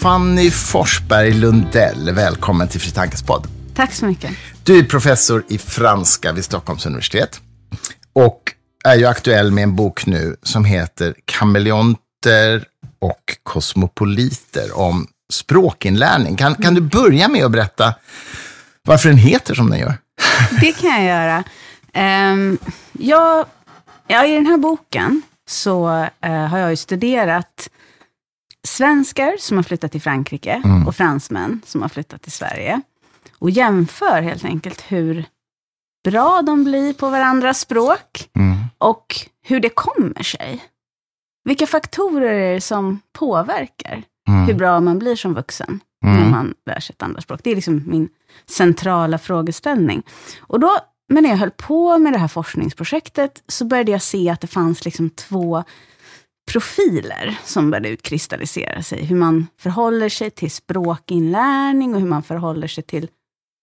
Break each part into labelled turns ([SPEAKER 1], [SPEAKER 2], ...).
[SPEAKER 1] Fanny Forsberg Lundell, välkommen till Fri Tankes podd.
[SPEAKER 2] Tack så mycket.
[SPEAKER 1] Du är professor i franska vid Stockholms universitet och är ju aktuell med en bok nu som heter Kameleonter och kosmopoliter om språkinlärning. Kan, kan du börja med att berätta varför den heter som den gör?
[SPEAKER 2] Det kan jag göra. Um, jag, ja, I den här boken så uh, har jag ju studerat svenskar som har flyttat till Frankrike mm. och fransmän som har flyttat till Sverige. Och jämför helt enkelt hur bra de blir på varandras språk mm. och hur det kommer sig. Vilka faktorer är det som påverkar mm. hur bra man blir som vuxen när mm. man lär sig ett andra språk? Det är liksom min centrala frågeställning. Och då, men när jag höll på med det här forskningsprojektet, så började jag se att det fanns liksom två profiler som började utkristallisera sig. Hur man förhåller sig till språkinlärning och hur man förhåller sig till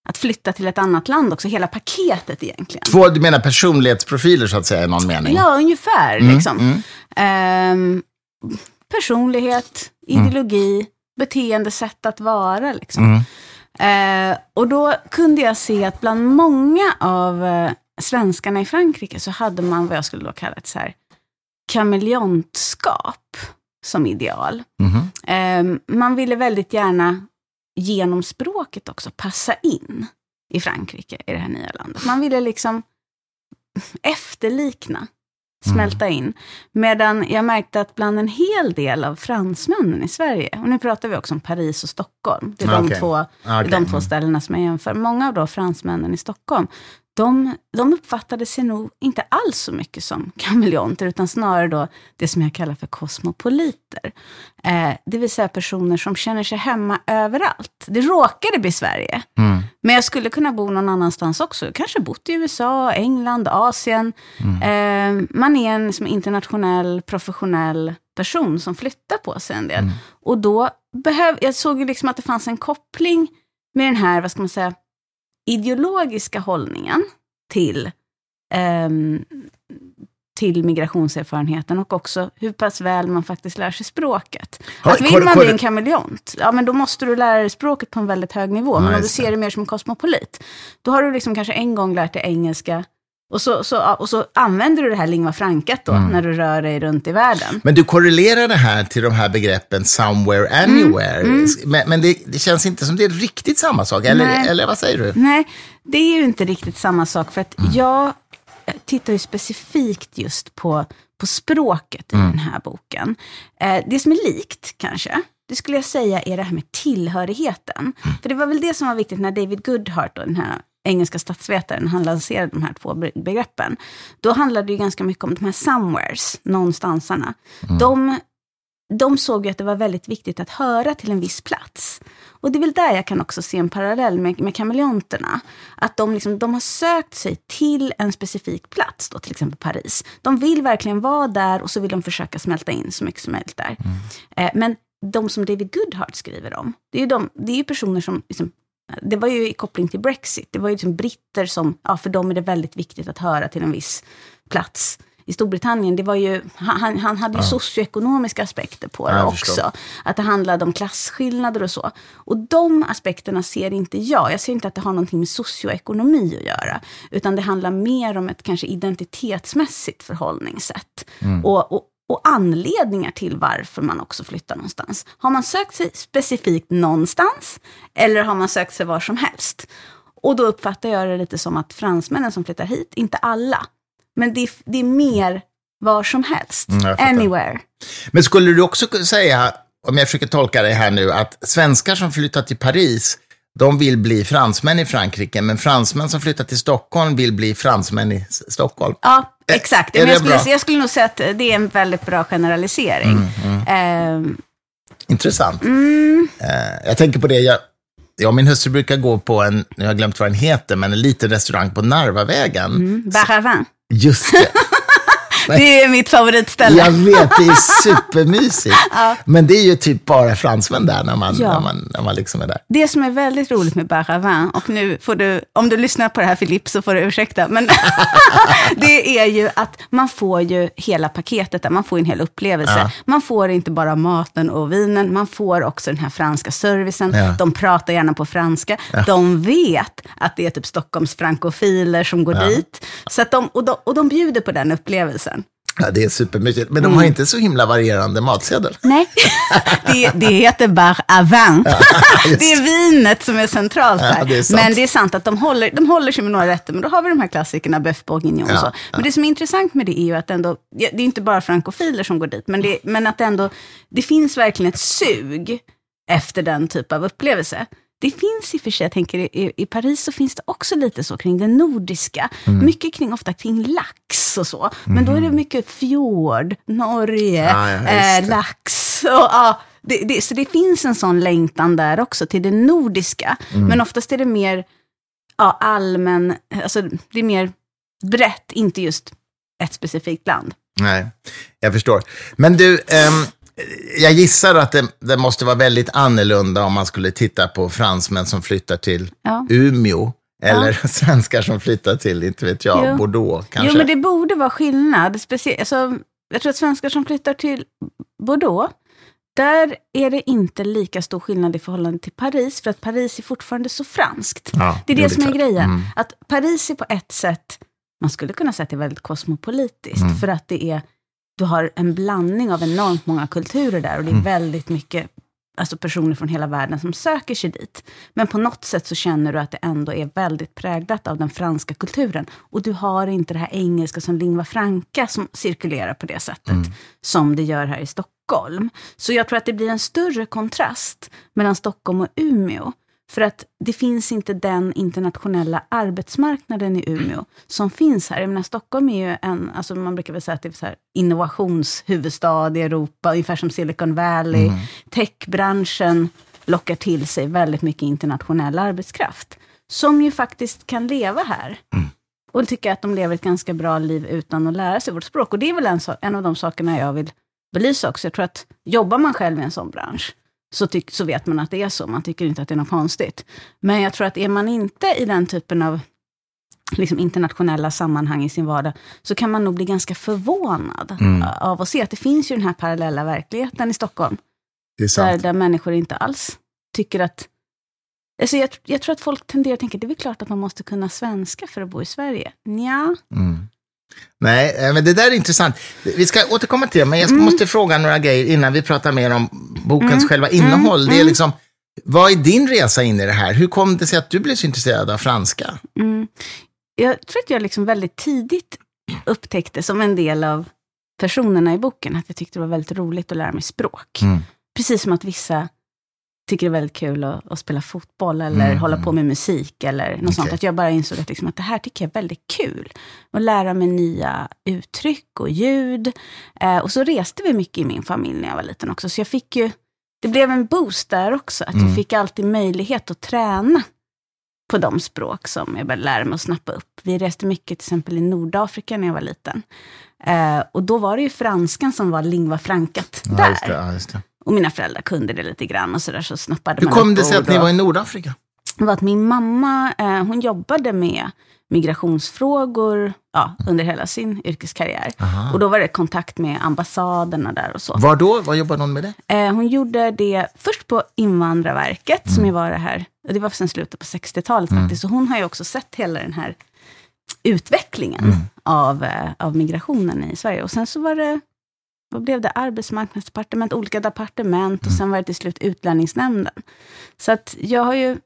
[SPEAKER 2] att flytta till ett annat land också, hela paketet egentligen.
[SPEAKER 1] Två, du menar personlighetsprofiler så att säga, i någon mening?
[SPEAKER 2] Ja, ungefär. Mm, liksom. Mm. Um, personlighet, ideologi, mm. beteendesätt att vara. Liksom. Uh, och då kunde jag se att bland många av uh, svenskarna i Frankrike så hade man vad jag skulle då kalla ett så här kameleontskap som ideal. Mm. Man ville väldigt gärna genom språket också passa in i Frankrike, i det här nya landet. Man ville liksom efterlikna, smälta mm. in. Medan jag märkte att bland en hel del av fransmännen i Sverige, och nu pratar vi också om Paris och Stockholm, det är de, okay. två, okay. de två ställena som jag jämför. Många av då fransmännen i Stockholm, de, de uppfattade sig nog inte alls så mycket som kameleonter, utan snarare då det som jag kallar för kosmopoliter. Eh, det vill säga personer som känner sig hemma överallt. Det råkade bli Sverige, mm. men jag skulle kunna bo någon annanstans också. Kanske bott i USA, England, Asien. Mm. Eh, man är en liksom, internationell, professionell person som flyttar på sig en del. Mm. Och då behöv, jag såg ju liksom att det fanns en koppling med den här, vad ska man säga, ideologiska hållningen till, eh, till migrationserfarenheten och också hur pass väl man faktiskt lär sig språket. Ha, att vill man bli en kameleont, ja men då måste du lära dig språket på en väldigt hög nivå. Men om du ser det mer som en kosmopolit, då har du liksom kanske en gång lärt dig engelska, och så, så, och så använder du det här lingua francat då, mm. när du rör dig runt i världen.
[SPEAKER 1] Men du korrelerar det här till de här begreppen somewhere, anywhere. Mm. Mm. Men, men det, det, känns inte som det är riktigt samma sak, eller, eller vad säger du?
[SPEAKER 2] Nej, det är ju inte riktigt samma sak. För att mm. jag tittar ju specifikt just på, på språket i mm. den här boken. Eh, det som är likt, kanske, det skulle jag säga är det här med tillhörigheten. Mm. För det var väl det som var viktigt när David Goodhart, då, den här engelska statsvetaren, han lanserade de här två begreppen. Då handlade det ju ganska mycket om de här somewheres, någonstansarna. Mm. De, de såg ju att det var väldigt viktigt att höra till en viss plats. Och det är väl där jag kan också se en parallell med, med kameleonterna. Att de, liksom, de har sökt sig till en specifik plats, då, till exempel Paris. De vill verkligen vara där och så vill de försöka smälta in så mycket som möjligt där. Mm. Eh, men de som David Goodhart skriver om, det är ju, de, det är ju personer som liksom det var ju i koppling till Brexit. Det var ju liksom britter som, ja för dem är det väldigt viktigt att höra till en viss plats. I Storbritannien, det var ju, han, han hade ju ja. socioekonomiska aspekter på det också. Förstår. Att det handlade om klasskillnader och så. Och de aspekterna ser inte jag. Jag ser inte att det har någonting med socioekonomi att göra. Utan det handlar mer om ett kanske identitetsmässigt förhållningssätt. Mm. Och, och, och anledningar till varför man också flyttar någonstans. Har man sökt sig specifikt någonstans eller har man sökt sig var som helst? Och då uppfattar jag det lite som att fransmännen som flyttar hit, inte alla, men det är, det är mer var som helst, mm, anywhere.
[SPEAKER 1] Men skulle du också säga, om jag försöker tolka det här nu, att svenskar som flyttar till Paris, de vill bli fransmän i Frankrike, men fransmän som flyttar till Stockholm vill bli fransmän i Stockholm.
[SPEAKER 2] Ja, exakt. Är, är jag, skulle, jag, skulle, nog säga att det är en väldigt bra generalisering. Mm, mm.
[SPEAKER 1] Uh, Intressant. Mm. Uh, jag tänker på det, jag, jag och min hustru brukar gå på en, nu har jag glömt vad den heter, men en liten restaurang på Narvavägen.
[SPEAKER 2] Mm. Baravin.
[SPEAKER 1] Just det.
[SPEAKER 2] Det är mitt favoritställe.
[SPEAKER 1] Jag vet, det är supermysigt. ja. Men det är ju typ bara fransmän där när man, ja. när man, när man liksom är där.
[SPEAKER 2] Det som är väldigt roligt med Baravin, och nu får du, om du lyssnar på det här Filip, så får du ursäkta, men det är ju att man får ju hela paketet där, man får en hel upplevelse. Ja. Man får inte bara maten och vinen, man får också den här franska servicen. Ja. De pratar gärna på franska. De vet att det är typ Stockholms frankofiler som går dit. Så att de, och, de, och de bjuder på den upplevelsen.
[SPEAKER 1] Ja, det är supermysigt. Men de har mm. inte så himla varierande matsedel.
[SPEAKER 2] Nej, det, det heter bar avant. Ja, det är vinet som är centralt där. Ja, det är men det är sant att de håller, de håller sig med några rätter, men då har vi de här klassikerna, bœuf bourguignon och så. Men det som är intressant med det är ju att ändå, det är inte bara frankofiler som går dit, men, det, men att ändå, det finns verkligen ett sug efter den typ av upplevelse. Det finns i och för sig, jag tänker i, i Paris så finns det också lite så kring det nordiska. Mm. Mycket kring, ofta kring lax och så. Men mm. då är det mhm. mycket fjord, Norge, ah, ja, eh, lax. Och, ja, det, det, så det finns en sån längtan där också till det nordiska. Mm. Men oftast är det mer ja, allmän, alltså det är mer brett, inte just ett specifikt land.
[SPEAKER 1] Nej, jag förstår. Men du, um jag gissar att det, det, måste vara väldigt annorlunda om man skulle titta på fransmän som flyttar till ja. Umeå. Eller ja. svenskar som flyttar till, inte vet jag, jo. Bordeaux kanske.
[SPEAKER 2] Jo, men det borde vara skillnad. Alltså, jag tror att svenskar som flyttar till Bordeaux, där är det inte lika stor skillnad i förhållande till Paris, för att Paris är fortfarande så franskt. Ja, det är det, det som är grejen. Mm. Att Paris är på ett sätt, man skulle kunna säga att det är väldigt kosmopolitiskt, mm. för att det är du har en blandning av enormt många kulturer där och det är mm. väldigt mycket alltså personer från hela världen som söker sig dit. Men på något sätt så känner du att det ändå är väldigt präglat av den franska kulturen. Och du har inte det här engelska som lingua franca som cirkulerar på det sättet, mm. som det gör här i Stockholm. Så jag tror att det blir en större kontrast mellan Stockholm och Umeå. För att det finns inte den internationella arbetsmarknaden i Umeå som finns här. Jag menar, Stockholm är ju en, alltså man brukar väl säga att det är så här innovationshuvudstad i Europa, ungefär som Silicon Valley. Mm. Techbranschen lockar till sig väldigt mycket internationell arbetskraft, som ju faktiskt kan leva här. Mm. Och tycker att de lever ett ganska bra liv utan att lära sig vårt språk. Och det är väl en, en av de sakerna jag vill belysa också. Jag tror att jobbar man själv i en sån bransch, så, tyck, så vet man att det är så. Man tycker inte att det är något konstigt. Men jag tror att är man inte i den typen av liksom internationella sammanhang i sin vardag, så kan man nog bli ganska förvånad mm. av att se att det finns ju den här parallella verkligheten i Stockholm. Där, där människor inte alls tycker att... Alltså jag, jag, tror att folk tenderar att tänka, det är väl klart att man måste kunna svenska för att bo i Sverige. Nja. Mm.
[SPEAKER 1] Nej, eh, men det där är intressant. Vi ska återkomma till det, men jag mm. måste fråga några grejer innan vi pratar mer om bokens mm. själva innehåll. Mm. Det är mm. liksom, vad är din resa in i det här? Hur kom det sig att du blev så intresserad av franska?
[SPEAKER 2] Mm. Jag tror att jag liksom väldigt tidigt upptäckte, som en del av personerna i boken, att jag tyckte det var väldigt roligt att lära mig språk. Mm. Precis som att vissa tycker det är väldigt kul att, att spela fotboll eller mm. hålla på med musik eller något okay. sånt. Att jag bara insåg att, liksom, att det här tycker jag är väldigt kul. Att lära mig nya uttryck och ljud. Eh, och så reste vi mycket i min familj när jag var liten också. Så jag fick ju, det blev en boost där också. Att mm. jag fick alltid möjlighet att träna på de språk som jag började lära mig att snappa upp. Vi reste mycket till exempel i Nordafrika när jag var liten. Eh, och då var det ju franskan som var lingva francat ja, där. Det, ja, och mina föräldrar kunde det lite grann och så där så snappade
[SPEAKER 1] Hur man kom det sig att ni var i Nordafrika?
[SPEAKER 2] Det var att min mamma, eh, hon jobbade med migrationsfrågor ja, under hela sin yrkeskarriär. Aha. Och då var det kontakt med ambassaderna där och så.
[SPEAKER 1] Var då? Vad jobbade hon med det?
[SPEAKER 2] Eh, hon gjorde det först på Invandrarverket, mm. som ju var det här, det var sen slutet på 60-talet mm. faktiskt. Så hon har ju också sett hela den här utvecklingen mm. av, eh, av migrationen i Sverige. Och sen så var det vad blev det, arbetsmarknadsdepartement, olika departement och mm. sen var det till slut utlänningsnämnden. Så att jag har ju,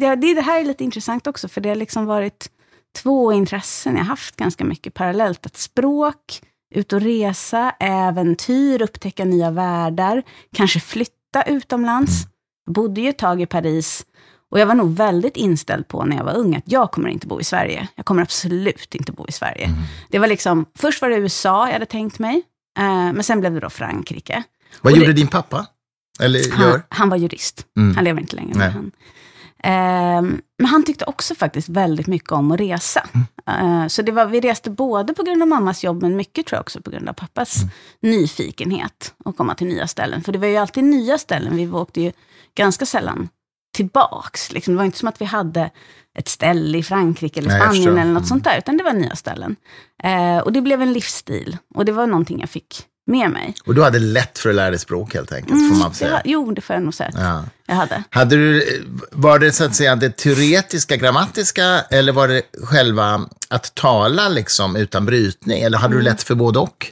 [SPEAKER 2] det, det här är lite intressant också, för det har liksom varit två intressen jag haft ganska mycket parallellt. Att språk, ut och resa, äventyr, upptäcka nya världar, kanske flytta utomlands. Mm. Jag bodde ju ett tag i Paris och jag var nog väldigt inställd på när jag var ung att jag kommer inte bo i Sverige. Jag kommer absolut inte bo i Sverige. Mm. Det var liksom, först var det USA jag hade tänkt mig. Eh, men sen blev det då Frankrike.
[SPEAKER 1] Vad och gjorde det, din pappa? Eller
[SPEAKER 2] han, han var jurist. Mm. Han lever inte längre. Men han, Ehm, men han tyckte också faktiskt väldigt mycket om att resa.
[SPEAKER 1] Mm.
[SPEAKER 2] Eh, så det var, vi reste både på grund av mammas jobb, men mycket tror jag också på grund av pappas
[SPEAKER 1] Mm.
[SPEAKER 2] nyfikenhet att komma till nya ställen. För det var ju alltid nya ställen, vi åkte ju ganska sällan tillbaks. Liksom. Det var inte som att vi hade ett ställe i Frankrike eller
[SPEAKER 1] Nej,
[SPEAKER 2] Spanien eller något
[SPEAKER 1] Mm.
[SPEAKER 2] sånt där, utan det var nya ställen. Eh, och det blev en livsstil, och det var någonting jag fick med mig.
[SPEAKER 1] Och du hade lätt för att lära dig språk helt enkelt, får man
[SPEAKER 2] det,
[SPEAKER 1] säga.
[SPEAKER 2] ha- jo, det får jag nog säga
[SPEAKER 1] Ja.
[SPEAKER 2] jag hade.
[SPEAKER 1] Hade du, var det så att säga det teoretiska, grammatiska, eller var det själva att tala liksom utan brytning? Eller hade du lätt för både och?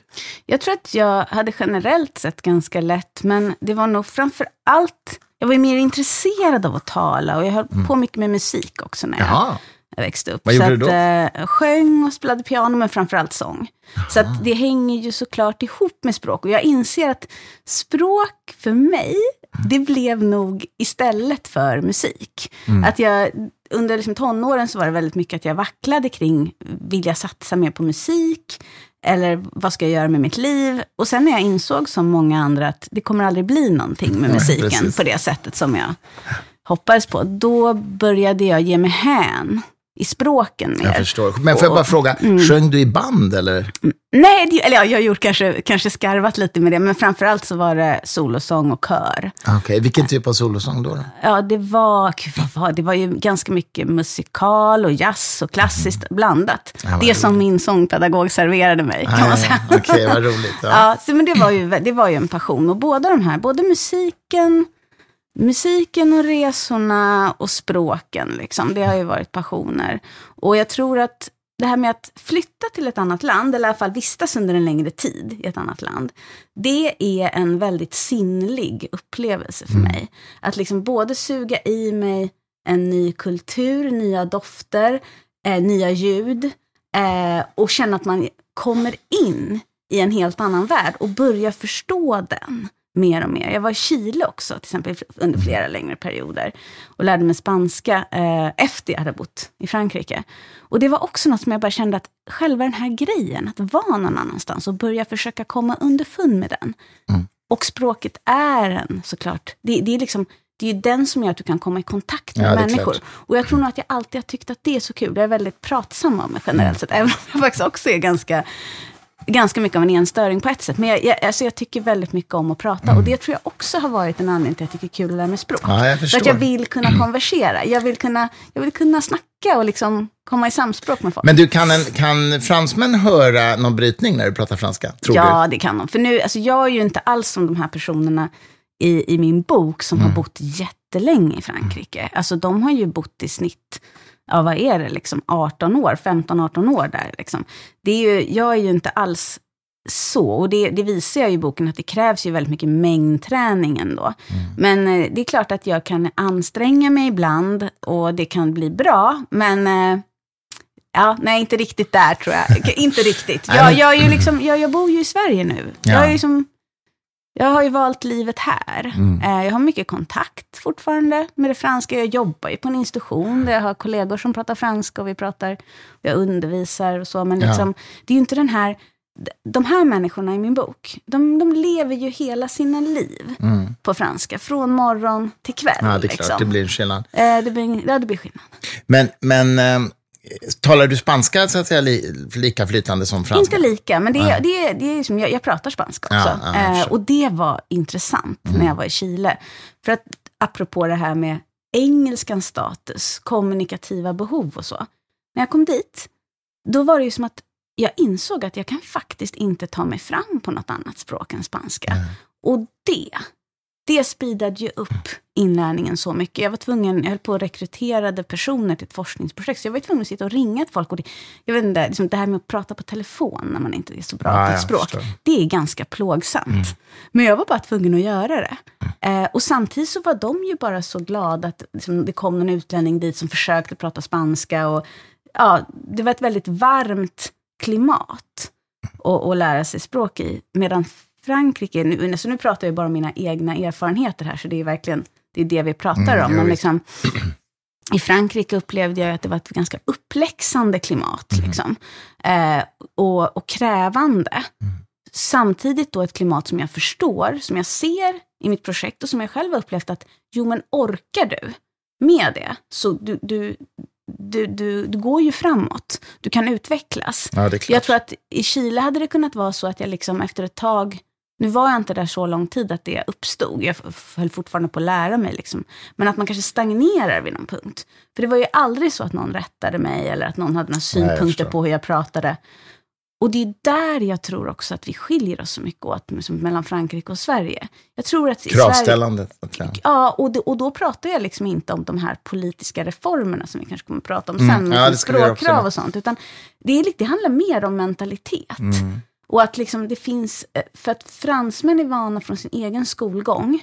[SPEAKER 2] Jag tror att jag hade generellt sett ganska lätt, men det var nog framför allt, jag var ju mer intresserad av att tala och jag höll på mycket med musik också när jag,
[SPEAKER 1] Jaha.
[SPEAKER 2] jag växte upp.
[SPEAKER 1] Vad
[SPEAKER 2] så
[SPEAKER 1] gjorde du
[SPEAKER 2] att, eh, sjöng och spelade piano, men framför allt sång. Så att det hänger ju såklart ihop med språk. Och jag inser att språk för mig, det blev nog istället för musik. Att jag, under liksom tonåren så var det väldigt mycket att jag vacklade kring, vill jag satsa mer på musik? Eller vad ska jag göra med mitt liv? Och sen när jag insåg som många andra att det kommer aldrig bli någonting med musiken
[SPEAKER 1] precis.
[SPEAKER 2] på det sättet som jag hoppades på. Då började jag ge mig hän i språken mer.
[SPEAKER 1] Jag förstår. Men får jag bara fråga, sjöng du i band eller?
[SPEAKER 2] Nej, det, eller ja, jag har gjort kanske, kanske skarvat lite med det, men framförallt så var det solosång och kör.
[SPEAKER 1] Okej, vilken typ av solosång då? då?
[SPEAKER 2] Ja, det var, gud, vad var det? Var ju ganska mycket musikal och jazz och klassiskt blandat.
[SPEAKER 1] Ja,
[SPEAKER 2] det som min sångpedagog serverade mig, kan man säga.
[SPEAKER 1] Okej, vad roligt. Ja.
[SPEAKER 2] Ja, så, men det var, ju, det var ju en passion. Och båda de här, både musiken, musiken och resorna och språken, liksom, det har ju varit passioner. Och jag tror att det här med att flytta till ett annat land, eller i alla fall vistas under en längre tid i ett annat land, det är en väldigt sinnlig upplevelse för mig. Att liksom både suga i mig en ny kultur, nya dofter, eh, nya ljud eh, och känna att man kommer in i en helt annan värld och börjar förstå den mer och mer. Jag var i Chile också, till exempel under flera längre perioder och lärde mig spanska eh, efter jag hade bott i Frankrike. Och det var också något som jag bara kände att själva den här grejen, att vara någon annanstans och börja försöka komma underfund med den. Och språket är en, såklart. Det, det, är liksom, det är ju den som gör att du kan komma i kontakt med
[SPEAKER 1] Ja,
[SPEAKER 2] människor. Och jag tror nog att jag alltid har tyckt att det är så kul. Jag är väldigt pratsam av mig generellt sett, även om jag faktiskt också är ganska ganska mycket av en enstöring på ett sätt. Men jag, jag, alltså jag tycker väldigt mycket om att prata. Och det tror jag också har varit en anledning till att jag tycker det är kul att lära mig språk.
[SPEAKER 1] Ja, jag
[SPEAKER 2] För att jag vill kunna konversera. Jag vill kunna, jag vill kunna snacka och liksom komma i samspråk med folk.
[SPEAKER 1] Men du, kan, en, kan fransmän höra någon brytning när du pratar franska? Tror
[SPEAKER 2] ja, det kan de. För nu, alltså jag är ju inte alls som de här personerna i, i min bok som
[SPEAKER 1] Mm.
[SPEAKER 2] har bott jättelänge i Frankrike. Alltså de har ju bott i snitt, ja vad är det, liksom 18 år, 15-18 år där. Liksom. Det är ju, jag är ju inte alls så, och det, det visar jag i boken att det krävs ju väldigt mycket mängdträning ändå.
[SPEAKER 1] Mm.
[SPEAKER 2] Men eh, det är klart att jag kan anstränga mig ibland och det kan bli bra, men eh, Ja, nej, inte riktigt där tror jag. inte riktigt. Jag, jag, är ju liksom, jag, jag bor ju i Sverige nu.
[SPEAKER 1] Ja.
[SPEAKER 2] Jag, är liksom, jag har ju valt livet här.
[SPEAKER 1] Mm.
[SPEAKER 2] Eh, Jag har mycket kontakt fortfarande med det franska. Jag jobbar ju på en institution där jag har kollegor som pratar franska och vi pratar, jag undervisar och så. Men
[SPEAKER 1] Ja.
[SPEAKER 2] liksom, det är ju inte den här, de här människorna i min bok, de, de lever ju hela sina liv
[SPEAKER 1] Mm.
[SPEAKER 2] på franska. Från morgon till kväll.
[SPEAKER 1] Ja, det är
[SPEAKER 2] liksom.
[SPEAKER 1] klart. Det blir en skillnad.
[SPEAKER 2] Eh, det, blir, ja, det blir skillnad.
[SPEAKER 1] Men, men eh, talar du spanska så att säga, li, lika flytande som franska?
[SPEAKER 2] Inte lika, men det, är- det, är- det är som, jag, jag pratar spanska också.
[SPEAKER 1] Ja, ja,
[SPEAKER 2] eh, och det var intressant när jag var i Chile. För att apropå det här med engelskans status, kommunikativa behov och så. När jag kom dit, då var det ju som att jag insåg att jag kan faktiskt inte ta mig fram på något annat språk än spanska. Och det, det speedade ju upp inlärningen så mycket. Jag var tvungen, jag höll på att rekryterade personer till ett forskningsprojekt, så jag var tvungen att sitta och ringa till folk. Och det, jag vet inte, liksom det här med att prata på telefon när man inte är så bra
[SPEAKER 1] Ja,
[SPEAKER 2] på ett språk,
[SPEAKER 1] förstår.
[SPEAKER 2] det är ganska plågsamt. Men jag var bara tvungen att göra det. Eh, och samtidigt så var de ju bara så glada att liksom, det kom en utlänning dit som försökte prata spanska. Och, ja, det var ett väldigt varmt klimat att, att lära sig språk i. Medan Frankrike, nu, så nu pratar jag bara om mina egna erfarenheter här, så det är verkligen det, är det vi pratar
[SPEAKER 1] Mm,
[SPEAKER 2] om. Men liksom, I Frankrike upplevde jag att det var ett ganska uppläxande klimat.
[SPEAKER 1] Mhm.
[SPEAKER 2] Liksom. Eh, och, och krävande.
[SPEAKER 1] Mm.
[SPEAKER 2] Samtidigt då ett klimat som jag förstår, som jag ser i mitt projekt och som jag själv har upplevt att, jo men orkar du? med det. Så du, du, du, du, du går ju framåt. Du kan utvecklas.
[SPEAKER 1] Ja.
[SPEAKER 2] Jag tror att i Chile hade det kunnat vara så att jag liksom efter ett tag, nu var jag inte där så lång tid att det uppstod, jag höll fortfarande på att lära mig, liksom. men att man kanske stagnerar vid någon punkt. För det var ju aldrig så att någon rättade mig eller att någon hade några synpunkter
[SPEAKER 1] förstår.
[SPEAKER 2] på hur jag pratade. Och det är där jag tror också att vi skiljer oss så mycket åt, liksom, mellan Frankrike och Sverige. Jag tror att Sverige,
[SPEAKER 1] Kravställandet. säga.
[SPEAKER 2] Ja, och, det, och då pratar jag liksom inte om de här politiska reformerna som vi kanske kommer att prata om sen, med
[SPEAKER 1] Mm. Ja,
[SPEAKER 2] språkkrav och sånt. Utan det, är, det handlar mer om mentalitet.
[SPEAKER 1] Mm.
[SPEAKER 2] Och att liksom det finns, eh, för att fransmän är vana från sin egen skolgång,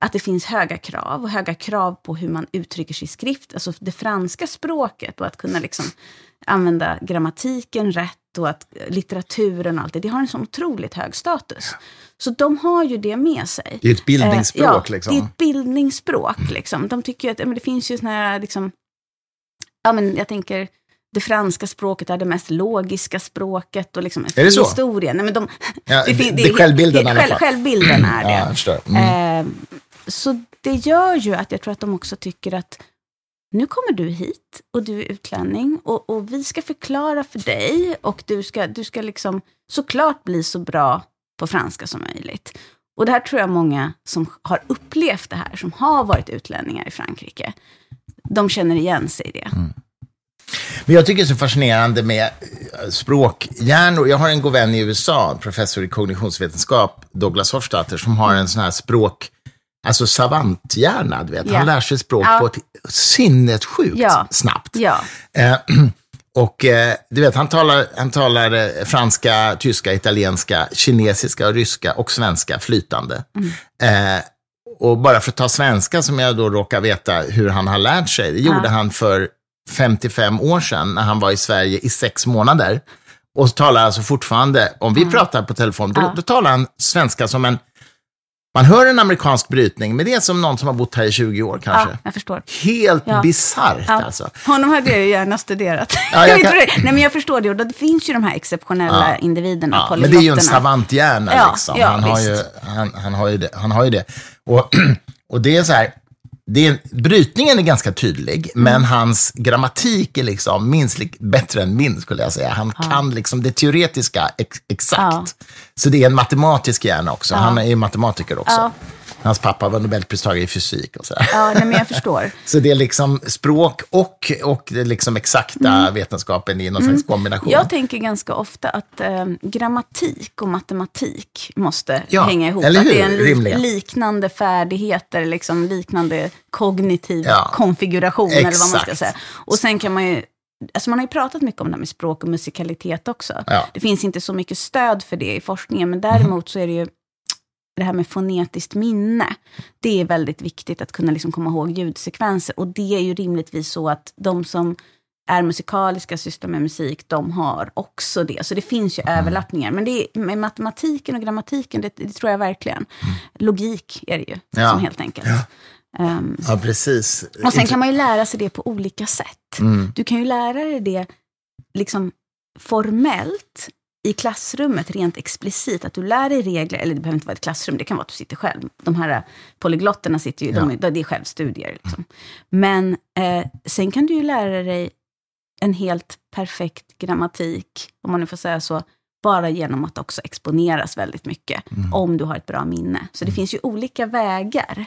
[SPEAKER 2] att det finns höga krav och höga krav på hur man uttrycker sig i skrift, alltså det franska språket och att kunna liksom använda grammatiken rätt och att eh, litteraturen och allt det, det har en sån otroligt hög status. Så de har ju det med sig.
[SPEAKER 1] Det är ett bildningsspråk.
[SPEAKER 2] Eh, ja,
[SPEAKER 1] liksom.
[SPEAKER 2] det är ett bildningsspråk. Liksom. De tycker att men det finns ju såna här, liksom, ja men jag tänker, det franska språket är det mest logiska språket och liksom
[SPEAKER 1] Är det så?
[SPEAKER 2] historien. Nej, men de,
[SPEAKER 1] Ja, det-
[SPEAKER 2] fin-
[SPEAKER 1] det är självbilden i alla fall.
[SPEAKER 2] Självbilden är det.
[SPEAKER 1] Ja. Mm.
[SPEAKER 2] Eh, så det gör ju att jag tror att de också tycker att nu kommer du hit och du är utlänning och, och vi ska förklara för dig och du ska, du ska liksom såklart bli så bra på franska som möjligt. Och det här tror jag många som har upplevt det här, som har varit utlänningar i Frankrike, de känner igen sig i det.
[SPEAKER 1] Men jag tycker det är så fascinerande med eh, språkhjärnor. Jag har en god vän i USA, professor i kognitionsvetenskap, Douglas Hofstadter, som har en sån här språk, alltså savanthjärna, du vet.
[SPEAKER 2] Ja.
[SPEAKER 1] Han lär sig språk
[SPEAKER 2] Ja.
[SPEAKER 1] på ett sinnessjukt
[SPEAKER 2] Ja.
[SPEAKER 1] snabbt.
[SPEAKER 2] Ja,
[SPEAKER 1] Eh, och eh, du vet, han talar, han talar eh, franska, tyska, italienska, kinesiska, och ryska och svenska flytande. Eh, och bara för att ta svenska, som jag då råkar veta hur han har lärt sig, det gjorde han för 55 år sedan när han var i Sverige i sex månader. Och talar alltså fortfarande, om vi pratar på telefon, då, då talar han svenska som en, man hör en amerikansk brytning, men det är som någon som har bott här i 20 år kanske.
[SPEAKER 2] ja jag förstår.
[SPEAKER 1] Helt
[SPEAKER 2] Ja.
[SPEAKER 1] bisarrt
[SPEAKER 2] Ja.
[SPEAKER 1] alltså.
[SPEAKER 2] Honom hade jag ju gärna studerat.
[SPEAKER 1] Ja, jag kan-.
[SPEAKER 2] Nej, men jag förstår det. Och det finns ju de här exceptionella
[SPEAKER 1] Ja.
[SPEAKER 2] individerna,
[SPEAKER 1] Ja, men det är ju en savanthjärna. Liksom. han, har ju, han, han, har ju det, han har ju det. Och, och det är så här, det är, brytningen är ganska tydlig,
[SPEAKER 2] Mm.
[SPEAKER 1] men hans grammatik är liksom minst lik, bättre än min, skulle jag säga. Han kan liksom det teoretiska ex, exakt. Så det är en matematisk hjärna också. Han är ju matematiker också. Hans pappa var nobelpristagare i fysik och sådär.
[SPEAKER 2] Ja, nej, men jag förstår.
[SPEAKER 1] Så det är liksom språk och, och det liksom exakta vetenskapen i någon slags kombination.
[SPEAKER 2] Mm. Jag tänker ganska ofta att eh, grammatik och matematik måste
[SPEAKER 1] Ja,
[SPEAKER 2] hänga ihop.
[SPEAKER 1] eller
[SPEAKER 2] att det
[SPEAKER 1] hur?
[SPEAKER 2] är en
[SPEAKER 1] Rimligen.
[SPEAKER 2] liknande färdigheter, liksom liknande kognitiv
[SPEAKER 1] Ja,
[SPEAKER 2] konfiguration, eller vad man ska
[SPEAKER 1] exakt.
[SPEAKER 2] säga. Och sen kan man ju Alltså man har ju pratat mycket om det här med språk och musikalitet också.
[SPEAKER 1] Ja.
[SPEAKER 2] Det finns inte så mycket stöd för det i forskningen, men däremot så är det ju det här med fonetiskt minne. Det är väldigt viktigt att kunna liksom komma ihåg ljudsekvenser. Och det är ju rimligtvis så att de som är musikaliska, sysslar med musik, de har också det. Så det finns ju överlappningar. Men det är, med matematiken och grammatiken, det, det tror jag verkligen. Logik är det ju,
[SPEAKER 1] Ja.
[SPEAKER 2] som helt enkelt. Ehm,
[SPEAKER 1] Ja, precis.
[SPEAKER 2] och sen kan man ju lära sig det på olika sätt.
[SPEAKER 1] Mm.
[SPEAKER 2] Du kan ju lära dig det liksom formellt i klassrummet, rent explicit, att du lär dig regler, eller det behöver inte vara ett klassrum, det kan vara att du sitter själv. De här eh, polyglotterna sitter ju, de, det är självstudier. Liksom. Men eh, sen kan du ju lära dig en helt perfekt grammatik, om man nu får säga så, bara genom att också exponeras väldigt mycket, om du har ett bra minne. Så det finns ju olika vägar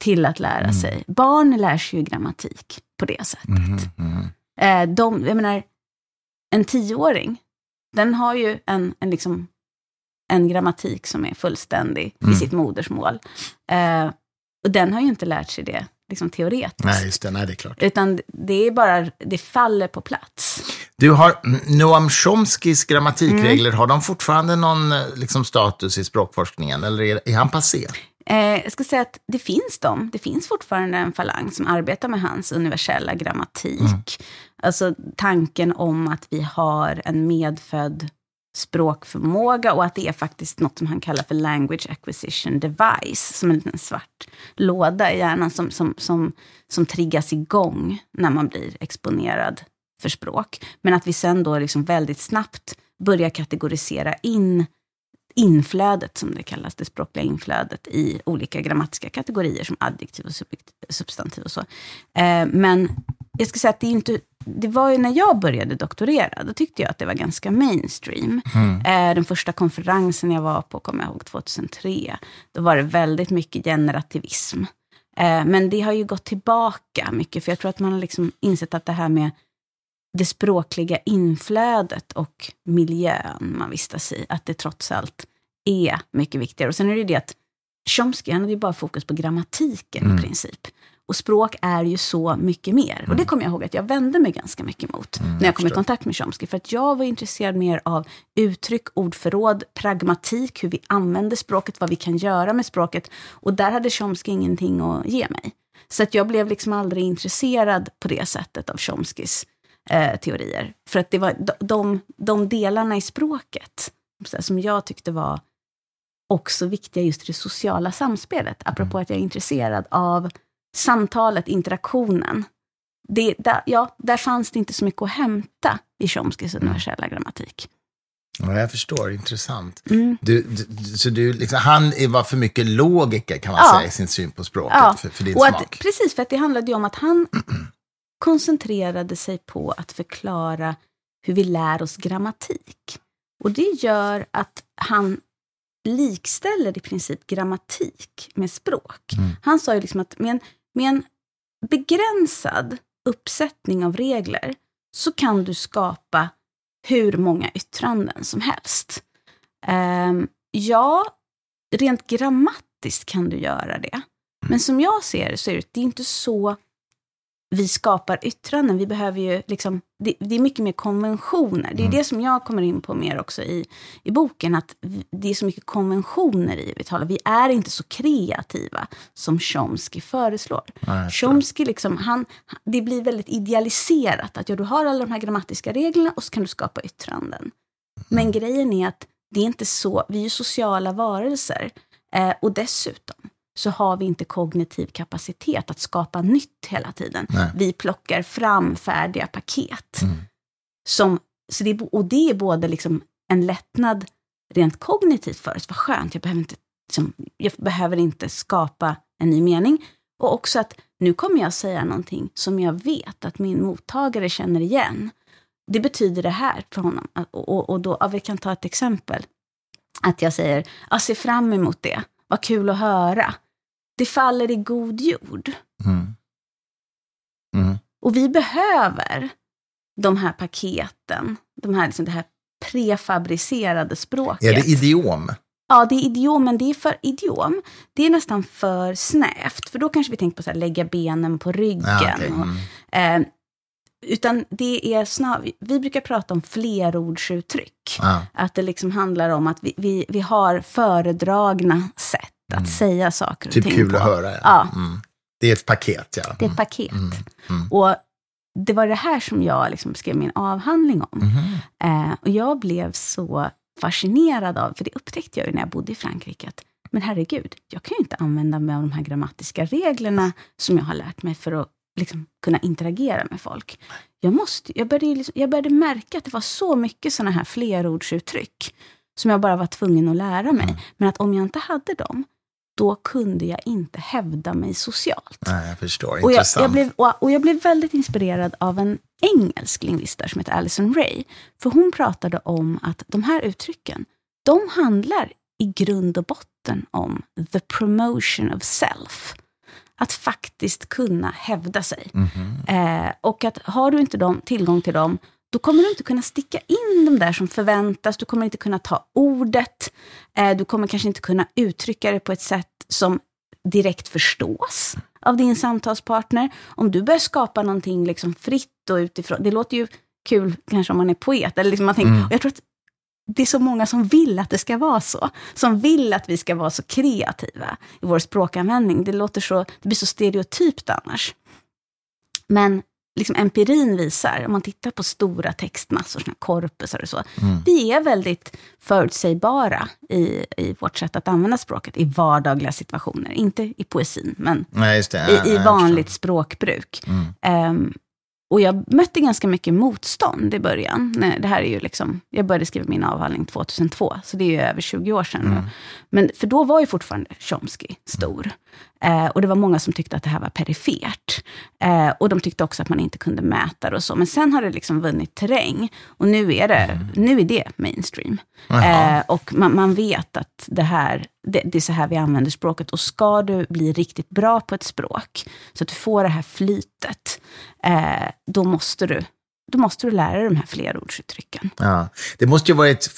[SPEAKER 2] till att lära sig. Barn lär sig ju grammatik på det sättet.
[SPEAKER 1] Mm.
[SPEAKER 2] Eh, de, jag menar, en tioåring, den har ju en, en, liksom, en grammatik som är fullständig
[SPEAKER 1] Mm.
[SPEAKER 2] i sitt modersmål. Eh, och den har ju inte lärt sig det liksom, teoretiskt.
[SPEAKER 1] Nej, just det. Nej, det är klart.
[SPEAKER 2] Utan det är bara, det faller på plats.
[SPEAKER 1] Du har mm, Noam Chomskys grammatikregler,
[SPEAKER 2] Mm.
[SPEAKER 1] har de fortfarande någon eh, liksom, status i språkforskningen? Eller är, är han passé?
[SPEAKER 2] Eh, jag ska säga att det finns de. Det finns fortfarande en falang som arbetar med hans universella grammatik. Alltså tanken om att vi har en medfödd språkförmåga och att det är faktiskt något som han kallar för language acquisition device, som en liten svart låda i hjärnan som, som, som, som triggas igång när man blir exponerad för språk. Men att vi sen då liksom väldigt snabbt börjar kategorisera in inflödet, som det kallas, det språkliga inflödet i olika grammatiska kategorier som adjektiv och substantiv och så. Eh, men jag ska säga att det, inte, det var ju när jag började doktorera, då tyckte jag att det var ganska mainstream. Mm. Eh, den första konferensen jag var på, kommer jag ihåg, 2003, då var det väldigt mycket generativism. Eh, men det har ju gått tillbaka mycket, för jag tror att man har liksom insett att det här med det språkliga inflödet och miljön man vistas i, att det trots allt är mycket viktigare. Och sen är det ju det att Chomsky, han hade ju bara fokus på grammatiken mm. i princip. Och språk är ju så mycket mer. Mm. Och det mm. kommer jag ihåg att jag vände mig ganska mycket mot mm, när jag kom i kontakt med Chomsky. För att jag var intresserad mer av uttryck, ordförråd, pragmatik, hur vi använder språket, vad vi kan göra med språket. Och där hade Chomsky ingenting att ge mig. Så att jag blev liksom aldrig intresserad på det sättet av Chomskys eh, teorier. För att det var de, de, de delarna i språket som jag tyckte var också viktiga just i det sociala samspelet. Apropå mm. att jag är intresserad av samtalet, interaktionen. Det, där, ja, där fanns det inte så mycket att hämta i Chomskys mm. universella grammatik.
[SPEAKER 1] Ja, jag förstår. Intressant. Mm. Du, du, så du, liksom, han var för mycket logiker, kan man ja. säga, i sin syn på språket, ja. för, för din
[SPEAKER 2] och
[SPEAKER 1] smak.
[SPEAKER 2] Att, precis, för att det handlade ju om att han koncentrerade sig på att förklara hur vi lär oss grammatik. Och det gör att han likställer i princip grammatik med språk. Mm. Han sa ju liksom att med en, med en begränsad uppsättning av regler så kan du skapa hur många yttranden som helst. Um, ja, rent grammatiskt kan du göra det. Men som jag ser det så är det, det är inte så vi skapar yttranden. Vi behöver ju liksom, det, det, är mycket mer konventioner. Det är mm. det som jag kommer in på mer också i, i boken, att det är så mycket konventioner i vi talar. Vi är inte så kreativa som Chomsky föreslår. Nej, Chomsky, liksom, han, det blir väldigt idealiserat. Att ja, du har alla de här grammatiska reglerna och så kan du skapa yttranden. Mm. Men grejen är att det är inte så, vi är sociala varelser. Eh, och dessutom, så har vi inte kognitiv kapacitet att skapa nytt hela tiden. Nej. Vi plockar fram färdiga paket. Mm. Som, så det, och det är både liksom en lättnad rent kognitivt för oss, vad skönt, jag behöver, inte, liksom, jag behöver inte skapa en ny mening. Och också att nu kommer jag säga någonting som jag vet att min mottagare känner igen. Det betyder det här för honom. Och, och, och då, ja, vi kan ta ett exempel. Att jag säger, jag ser fram emot det. Vad kul att höra det faller i god jord. Mm. Mm. Och vi behöver de här paketen, de här, liksom det här prefabricerade språket.
[SPEAKER 1] Är det idiom?
[SPEAKER 2] Ja, det är idiom, men det är för idiom. Det är nästan för snävt, för då kanske vi tänker på att lägga benen på ryggen. Ja, okay. mm. och, eh, utan det är snar, vi brukar prata om flerordsuttryck. Ja. Att det liksom handlar om att vi, vi, vi har föredragna sätt att mm. säga saker och
[SPEAKER 1] typ
[SPEAKER 2] ting
[SPEAKER 1] kul på. att höra. Ja. ja. Mm. Det är ett paket, ja.
[SPEAKER 2] Det är ett paket. Mm. Mm. Och det var det här som jag liksom skrev min avhandling om. Mm-hmm. Eh, och jag blev så fascinerad av, för det upptäckte jag när jag bodde i Frankrike, att men herregud, jag kan ju inte använda mig av de här grammatiska reglerna som jag har lärt mig för att liksom, kunna interagera med folk. Jag, måste, jag, började, liksom, jag började märka att det var så mycket sådana här flerordsuttryck som jag bara var tvungen att lära mig. Mm. Men att om jag inte hade dem, då kunde jag inte hävda mig socialt.
[SPEAKER 1] Nej, jag förstår.
[SPEAKER 2] Och jag, jag, blev, och jag blev väldigt inspirerad av en engelsk lingvist som heter Alison Ray. För hon pratade om att de här uttrycken, de handlar i grund och botten om the promotion of self. Att faktiskt kunna hävda sig. Mm -hmm. eh, och att har du inte dem, tillgång till dem, då kommer du inte kunna sticka in de där som förväntas, du kommer inte kunna ta ordet, eh, du kommer kanske inte kunna uttrycka det på ett sätt som direkt förstås av din samtalspartner. Om du börjar skapa någonting liksom fritt och utifrån, det låter ju kul kanske om man är poet, eller liksom man tänker, mm. jag tror att det är så många som vill att det ska vara så. Som vill att vi ska vara så kreativa i vår språkanvändning. Det, låter så, det blir så stereotypt annars. Men liksom empirin visar, om man tittar på stora textmassor, såna korpusar och så, mm. vi är väldigt förutsägbara i, i vårt sätt att använda språket i vardagliga situationer. Inte i poesin, men
[SPEAKER 1] Nej,
[SPEAKER 2] i, i vanligt språkbruk. Mm. Um, och jag mötte ganska mycket motstånd i början. Nej, det här är ju liksom, jag började skriva min avhandling 2002, så det är ju över 20 år sedan. Mm. Men, för då var ju fortfarande Chomsky stor. Eh, och det var många som tyckte att det här var perifert. Eh, och de tyckte också att man inte kunde mäta det och så. Men sen har det liksom vunnit terräng. Och nu är det, mm. nu är det mainstream. Eh, och man, man, vet att det här, det, det, är så här vi använder språket. Och ska du bli riktigt bra på ett språk, så att du får det här flytet, eh, då måste du då måste du lära dig de här flerordsuttrycken.
[SPEAKER 1] Ja. Det måste ju varit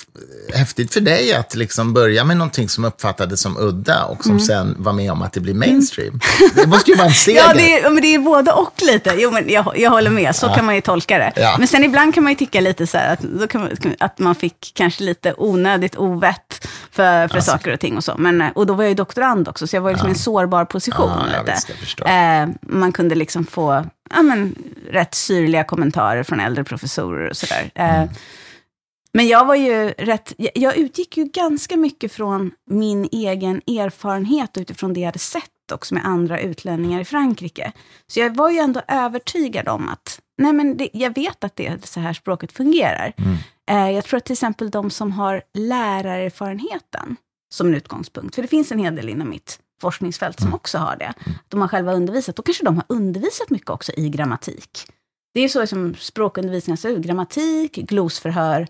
[SPEAKER 1] häftigt för dig att liksom börja med någonting som uppfattades som udda och som mm. sen var med om att det blir mainstream. Mm. Det måste ju vara en seger.
[SPEAKER 2] ja, det är, men det är både och lite. Jo, men jag, jag håller med, så ja. kan man ju tolka det. Ja. Men sen ibland kan man ju tycka lite så här att, då kan man, att man fick kanske lite onödigt ovett för, för alltså. saker och ting och så. Men, och då var jag ju doktorand också, så jag var liksom i en sårbar position. Lite. Visst, eh, man kunde liksom få ja, men, rätt syrliga kommentarer från äldre professorer och sådär. Eh, mm. Men jag var ju rätt, jag utgick ju ganska mycket från min egen erfarenhet utifrån det jag hade sett också med andra utlänningar i Frankrike. Så jag var ju ändå övertygad om att, nej men det, jag vet att det är så här språket fungerar. Mm. Eh, jag tror att till exempel de som har lärarerfarenheten som en utgångspunkt, för det finns en hel del inom mitt forskningsfält som mm. också har det. De har själva undervisat, då kanske de har undervisat mycket också i grammatik. Det är så som språkundervisningen ser ut, grammatik, glosförhör.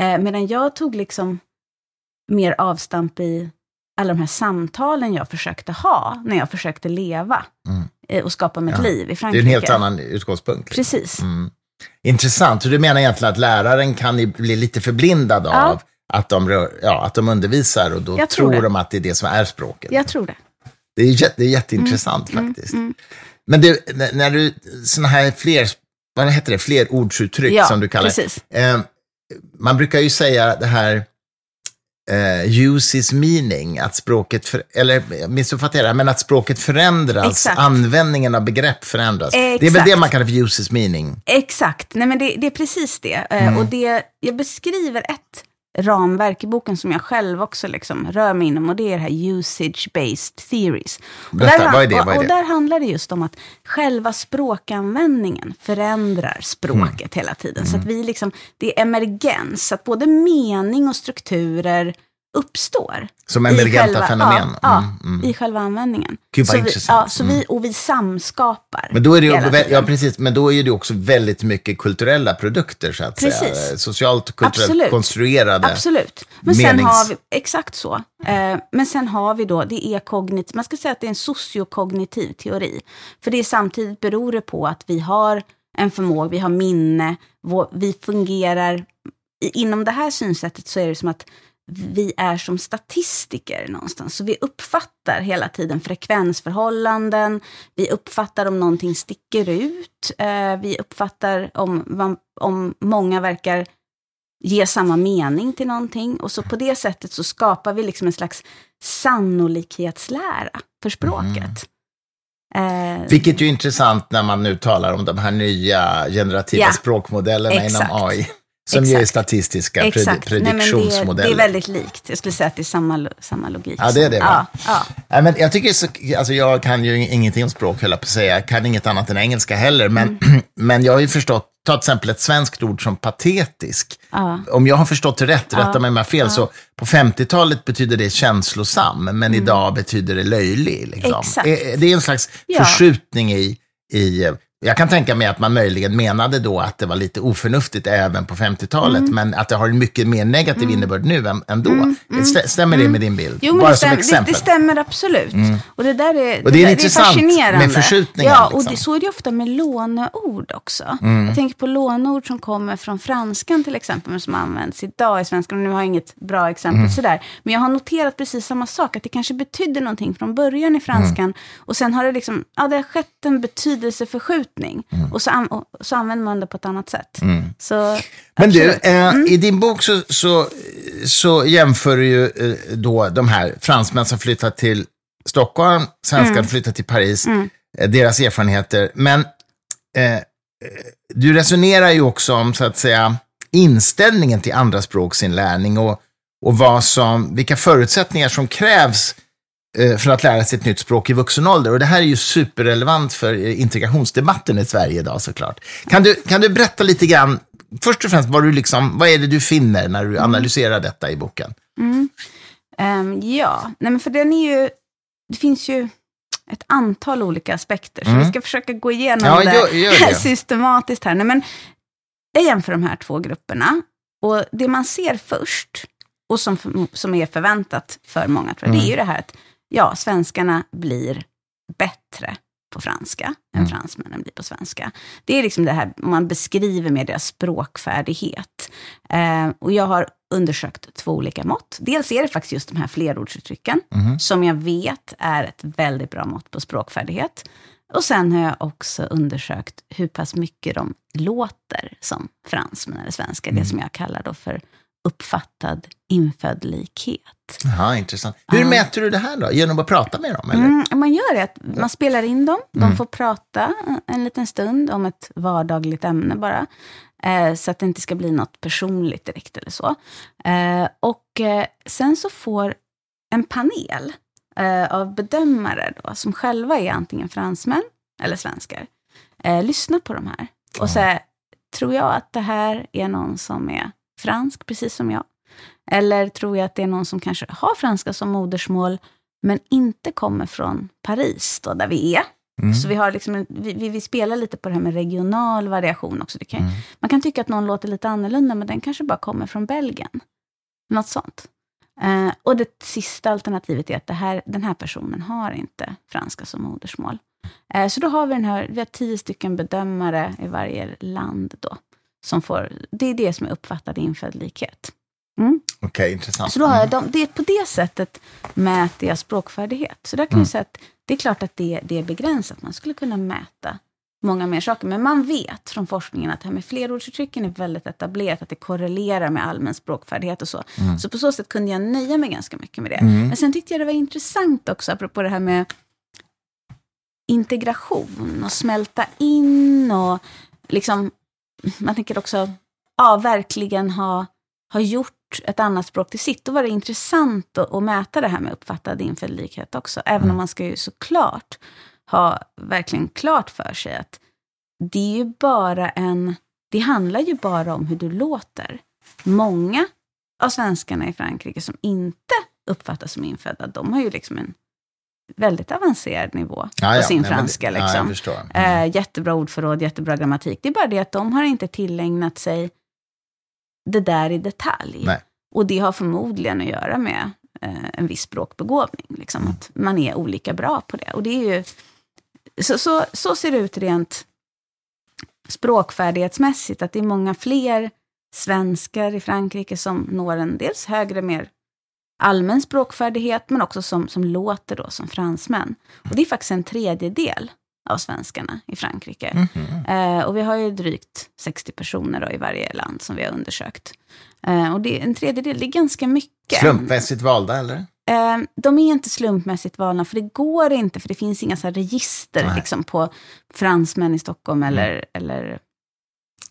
[SPEAKER 2] Eh, medan jag tog liksom mer avstamp i alla de här samtalen jag försökte ha när jag försökte leva mm. eh, och skapa mitt ja. liv i Frankrike.
[SPEAKER 1] Det är en helt annan utgångspunkt.
[SPEAKER 2] Liksom. Precis. Mm.
[SPEAKER 1] Intressant. Så du menar egentligen att läraren kan bli lite förblindad ja. av att de, ja, att de undervisar och då tror, tror de att det är det som är språket.
[SPEAKER 2] Jag tror det.
[SPEAKER 1] Det är, det är jätteintressant mm, mm faktiskt. Mm, Men det, när du, sådana här fler, vad heter det, flerordsuttryck ja, som du kallar det. Eh, man brukar ju säga det här, eh, use is meaning, att språket, för, eller missuppfattar jag men att språket förändras, Exakt. användningen av begrepp förändras. Exakt. Det är väl det man kallar för use is meaning?
[SPEAKER 2] Exakt, nej men det, det är precis det. Eh, mm. Och det, jag beskriver ett ramverk i boken som jag själv också liksom rör mig inom och det är det här usage-based theories.
[SPEAKER 1] Berätta, och där, vad är det? Vad är det?
[SPEAKER 2] Och, där handlar det just om att själva språkanvändningen förändrar språket mm. hela tiden. Så att mm. vi liksom, det är emergens, att både mening och strukturer uppstår.
[SPEAKER 1] Som emergenta fenomen?
[SPEAKER 2] Ja, mm, mm. i själva användningen.
[SPEAKER 1] Gud vad så intressant.
[SPEAKER 2] Vi, ja, så vi, mm. och vi samskapar.
[SPEAKER 1] Men då, är det ju, ja, precis, men då är det också väldigt mycket kulturella produkter, så att precis. säga. Socialt kulturellt Absolut. konstruerade.
[SPEAKER 2] Absolut. Men menings... sen har vi, exakt så. Eh, men sen har vi då, det är kognitiv, man ska säga att det är en sociokognitiv teori. För det är samtidigt beror det på att vi har en förmåga, vi har minne, vår, vi fungerar, inom det här synsättet så är det som att vi är som statistiker någonstans. Så vi uppfattar hela tiden frekvensförhållanden, vi uppfattar om någonting sticker ut, eh, vi uppfattar om, om många verkar ge samma mening till någonting. Och så på det sättet så skapar vi liksom en slags sannolikhetslära för språket.
[SPEAKER 1] Mm. Eh, Vilket ju är intressant när man nu talar om de här nya generativa ja, språkmodellerna exakt. inom AI. Som Exakt. ger statistiska Exakt. prediktionsmodeller.
[SPEAKER 2] Nej, det, det, är väldigt likt. Jag skulle säga att det är samma, samma logik.
[SPEAKER 1] Ja, det är det. Va? Ja, ja. men jag, tycker så, alltså jag kan ju ingenting om språk, höll jag på att säga. Jag kan inget annat än engelska heller. Men, mm. men jag har ju förstått, ta till exempel ett svenskt ord som patetisk. Ja. Om jag har förstått det rätt, rätta mig om jag har fel, så på 50-talet betyder det känslosam, men mm. idag betyder det löjlig. Liksom. Exakt. Det är en slags förskjutning i, i jag kan tänka mig att man möjligen menade då att det var lite oförnuftigt även på 50-talet, mm. men att det har en mycket mer negativ mm. innebörd nu än, än då. Mm. mm. Stämmer det mm. med din bild?
[SPEAKER 2] Jo, Bara det, stäm, det, det, stämmer absolut. Mm. Och det där är,
[SPEAKER 1] och det är, det intressant är fascinerande. med förskjutningen.
[SPEAKER 2] Ja, och liksom. så är det ofta med låneord också. Jag tänker på låneord som kommer från franskan till exempel, men som används idag i svenskan. Nu har jag inget bra exempel sådär. Men jag har noterat precis samma sak, att det kanske betydde någonting från början i franskan. Och sen har det liksom, ja, det har skett en betydelseförskjutning förskjutning. Mm. Och, så an, och, så använder man det på ett annat sätt. Mm. Så,
[SPEAKER 1] Men du, eh, mm. i din bok så, så, så jämför du ju eh, då de här fransmän som flyttat till Stockholm, svenskar mm. flyttat till Paris, mm. eh, deras erfarenheter. Men eh, du resonerar ju också om, så att säga, inställningen till andra språksinlärning och, och vad som, vilka förutsättningar som krävs eh, för att lära sig ett nytt språk i vuxen ålder. Och det här är ju superrelevant för eh, integrationsdebatten i Sverige idag såklart. Kan du, kan du berätta lite grann, först och främst, vad, du liksom, vad är det du finner när du analyserar detta i boken?
[SPEAKER 2] Ehm, ja, nej men för den är ju, det finns ju ett antal olika aspekter, så vi ska försöka gå igenom
[SPEAKER 1] Mm. Ja,
[SPEAKER 2] det,
[SPEAKER 1] gör- gör det.
[SPEAKER 2] systematiskt här. Nej, men jag jämför de här två grupperna, och det man ser först, och som, som är förväntat för många, tror jag,
[SPEAKER 1] Mm.
[SPEAKER 2] det är ju det här att ja, svenskarna blir bättre på franska än
[SPEAKER 1] Mm.
[SPEAKER 2] fransmännen blir på svenska. Det är liksom det här man beskriver med deras språkfärdighet. Eh, och jag har undersökt två olika mått. Dels är det faktiskt just de här flerordsuttrycken,
[SPEAKER 1] Mhm.
[SPEAKER 2] som jag vet är ett väldigt bra mått på språkfärdighet. Och sen har jag också undersökt hur pass mycket de låter som fransmän eller svenskar,
[SPEAKER 1] Mm.
[SPEAKER 2] det som jag kallar då för uppfattad infödd likhet.
[SPEAKER 1] Jaha, intressant. Hur mäter du det här då? Genom att prata med dem? Eller?
[SPEAKER 2] Mm, man gör det, man spelar in dem, de får prata en liten stund om ett vardagligt ämne bara. Eh, så att det inte ska bli något personligt direkt eller så. Eh, och eh, sen så får en panel av bedömare då, som själva är antingen fransmän eller svenskar, lyssna på de här. Och säga, tror jag att det här är någon som är fransk, precis som jag? Eller tror jag att det är någon som kanske har franska som modersmål, men inte kommer från Paris, då, där vi är.
[SPEAKER 1] Mm.
[SPEAKER 2] Så vi, har liksom, vi, vi, spelar lite på det här med regional variation också. Kan,
[SPEAKER 1] Mm.
[SPEAKER 2] Man kan tycka att någon låter lite annorlunda, men den kanske bara kommer från Belgien. Något sånt. Eh, och det sista alternativet är att här, den här personen har inte franska som modersmål. Eh, så då har vi den här, vi har tio stycken bedömare i varje land då. Som får, det är det som är uppfattad infödd likhet. Mm.
[SPEAKER 1] Okej, intressant.
[SPEAKER 2] Så då har jag dem, det, på det sättet mäter jag språkfärdighet. Så där kan
[SPEAKER 1] Mm.
[SPEAKER 2] jag säga att det är klart att det, det är begränsat. Man skulle kunna mäta många mer saker. Men man vet från forskningen att det här med flerordsuttrycken är väldigt etablerat, att det korrelerar med allmän språkfärdighet och så.
[SPEAKER 1] Mm.
[SPEAKER 2] Så på så sätt kunde jag nöja mig ganska mycket med det.
[SPEAKER 1] Mm.
[SPEAKER 2] Men sen tyckte jag det var intressant också, apropå det här med integration och smälta in och liksom, man tänker också, ja, verkligen ha, ha gjort ett annat språk till sitt. Då var det intressant att, att mäta det här med uppfattad infödd likhet också. Även om man ska ju såklart ha verkligen klart för sig att det är ju bara en, det handlar ju bara om hur du låter. Många av svenskarna i Frankrike som inte uppfattas som infödda, de har ju liksom en väldigt avancerad nivå
[SPEAKER 1] Ja, ja,
[SPEAKER 2] på sin
[SPEAKER 1] nej,
[SPEAKER 2] franska.
[SPEAKER 1] Ja,
[SPEAKER 2] Liksom.
[SPEAKER 1] förstår. Mm.
[SPEAKER 2] Eh, jättebra ordförråd, jättebra grammatik. Det är bara det att de har inte tillägnat sig det där i detalj.
[SPEAKER 1] Nej.
[SPEAKER 2] Och det har förmodligen att göra med eh, en viss språkbegåvning. Liksom,
[SPEAKER 1] Mm.
[SPEAKER 2] Att man är olika bra på det. Och det är ju, så, så, så ser det ut rent språkfärdighetsmässigt. Att det är många fler svenskar i Frankrike som når en dels högre, mer allmän språkfärdighet, men också som, som låter då som fransmän. Och det är faktiskt en tredjedel av svenskarna i Frankrike.
[SPEAKER 1] Mhm.
[SPEAKER 2] Eh, och vi har ju drygt 60 personer då i varje land som vi har undersökt. Eh, och det är en tredjedel, det är ganska mycket.
[SPEAKER 1] Slumpmässigt valda, eller?
[SPEAKER 2] Eh, de är inte slumpmässigt valda, för det går inte, för det finns inga så register liksom, på fransmän i Stockholm eller, eller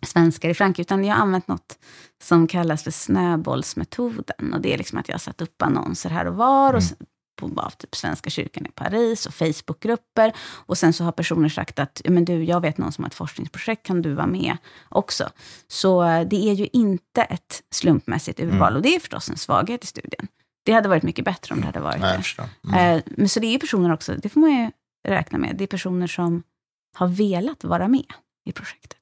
[SPEAKER 2] svenskar i Frankrike, utan jag har använt något som kallas för snöbollsmetoden. Och det är liksom att jag har satt upp annonser här och var, och sen- på bara typ Svenska kyrkan i Paris och Facebookgrupper. Och sen så har personer sagt att, "Ja, men du, jag vet någon som har ett forskningsprojekt, kan du vara med också? Så eh, det är ju inte ett slumpmässigt urval, och det är förstås en svaghet i studien. Det hade varit mycket bättre om det hade varit
[SPEAKER 1] Nej,
[SPEAKER 2] det.
[SPEAKER 1] Mm.
[SPEAKER 2] Eh, men så det är personer också, det får man ju räkna med, det är personer som har velat vara med i projektet.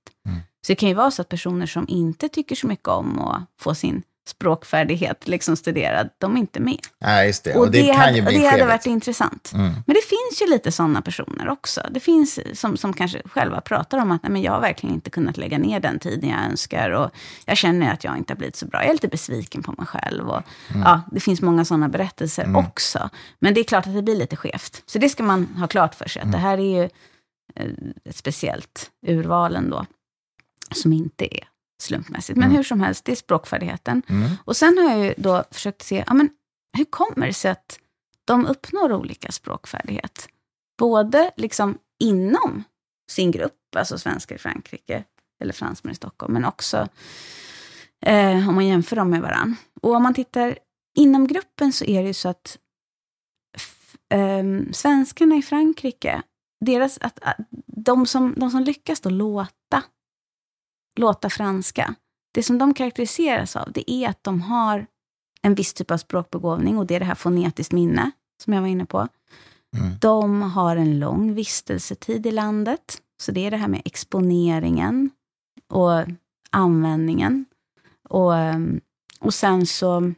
[SPEAKER 1] Mm.
[SPEAKER 2] Så det kan ju vara så att personer som inte tycker så mycket om att få sin språkfärdighet liksom studerad, de är inte med.
[SPEAKER 1] Nej, just det. Och,
[SPEAKER 2] Och
[SPEAKER 1] det, kan
[SPEAKER 2] hade, och det hade varit intressant.
[SPEAKER 1] Mm.
[SPEAKER 2] Men det finns ju lite sådana personer också. Det finns som, som kanske själva pratar om att Nej, men jag har verkligen inte kunnat lägga ner den tiden jag önskar. Och jag känner att jag inte har blivit så bra. Jag är lite besviken på mig själv. Och, ja, det finns många sådana berättelser också. Men det är klart att det blir lite skevt. Så det ska man ha klart för sig. Att det här är ju eh, ett speciellt urval ändå. Som inte är slumpmässigt. Men hur som helst, det är språkfärdigheten.
[SPEAKER 1] Mm.
[SPEAKER 2] Och sen har jag ju då försökt se, ja, men hur kommer det sig att de uppnår olika språkfärdighet? Både liksom inom sin grupp, alltså svenskar i Frankrike eller fransmän i Stockholm, men också eh, om man jämför dem med varandra. Och om man tittar inom gruppen så är det ju så att um, svenskarna i Frankrike, deras, att, att, de, som, de som lyckas då låta, låta franska, det som de karaktäriseras av, det är att de har en viss typ av språkbegåvning och det är det här fonetiskt minne, som jag var inne på. Mm. De har en lång vistelsetid i landet, så det är det här med exponeringen och användningen. Och, ehm, och sen så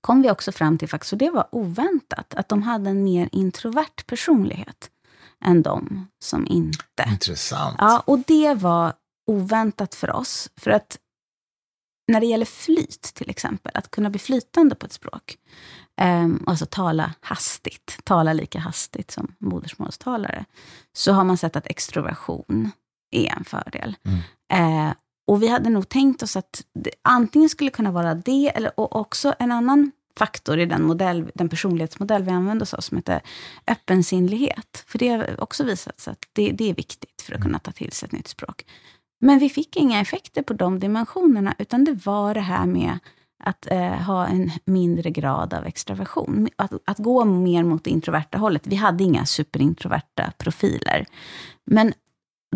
[SPEAKER 2] kom vi också fram till, faktiskt, och det var oväntat, att de hade en mer introvert personlighet än de som inte.
[SPEAKER 1] Intressant.
[SPEAKER 2] Ja, och det var oväntat för oss. För att när det gäller flyt, till exempel, att kunna bli flytande på ett språk, um, alltså tala hastigt, tala lika hastigt som modersmålstalare, så har man sett att extroversion är en fördel. Mm. Uh, och vi hade nog tänkt oss att det antingen skulle kunna vara det, eller och också en annan faktor i den, modell, den personlighetsmodell vi använder oss av, som heter öppensinnlighet. För det har också visat sig att det, det är viktigt för att kunna ta till sig ett nytt språk. Men vi fick inga effekter på de dimensionerna, utan det var det här med att eh, ha en mindre grad av extraversion. Att, att gå mer mot det introverta hållet. Vi hade inga superintroverta profiler. Men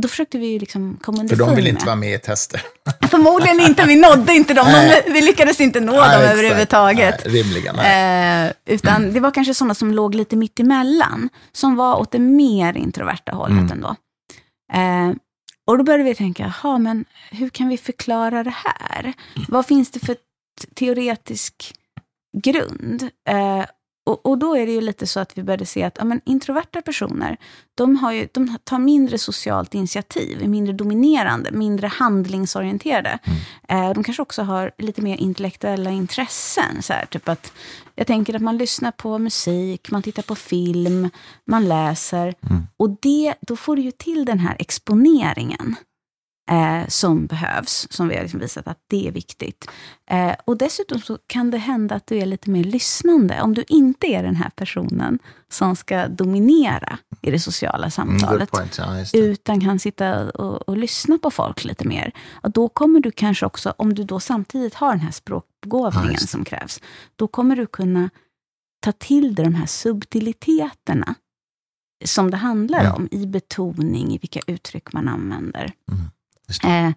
[SPEAKER 2] då försökte vi liksom komma
[SPEAKER 1] underfund För de vill inte med. vara med i tester.
[SPEAKER 2] Förmodligen inte, vi nådde inte dem. De, vi lyckades inte nå nej, dem överhuvudtaget.
[SPEAKER 1] Nej, rimligen, nej.
[SPEAKER 2] Eh, utan mm. det var kanske sådana som låg lite mitt emellan, som var åt det mer introverta hållet mm. ändå. Eh, och då började vi tänka, jaha, men hur kan vi förklara det här? Vad finns det för teoretisk grund? Eh, och, och, då är det ju lite så att vi började se att ja, men introverta personer, de, har ju, de tar mindre socialt initiativ, är mindre dominerande, mindre handlingsorienterade. Mm. Eh, de kanske också har lite mer intellektuella intressen. Så här, typ att, jag tänker att man lyssnar på musik, man tittar på film, man läser. Mm. Och det, då får du ju till den här exponeringen eh, som behövs, som vi har liksom visat att det är viktigt. Eh, och dessutom så kan det hända att du är lite mer lyssnande. Om du inte är den här personen som ska dominera i det sociala mm, samtalet,
[SPEAKER 1] mm, ja,
[SPEAKER 2] utan kan sitta och, och, lyssna på folk lite mer. Och då kommer du kanske också, om du då samtidigt har den här språkbegåvningen ja, som krävs, då kommer du kunna ta till dig de här subtiliteterna som det handlar ja. om i betoning, i vilka uttryck man använder. Mm. Eh,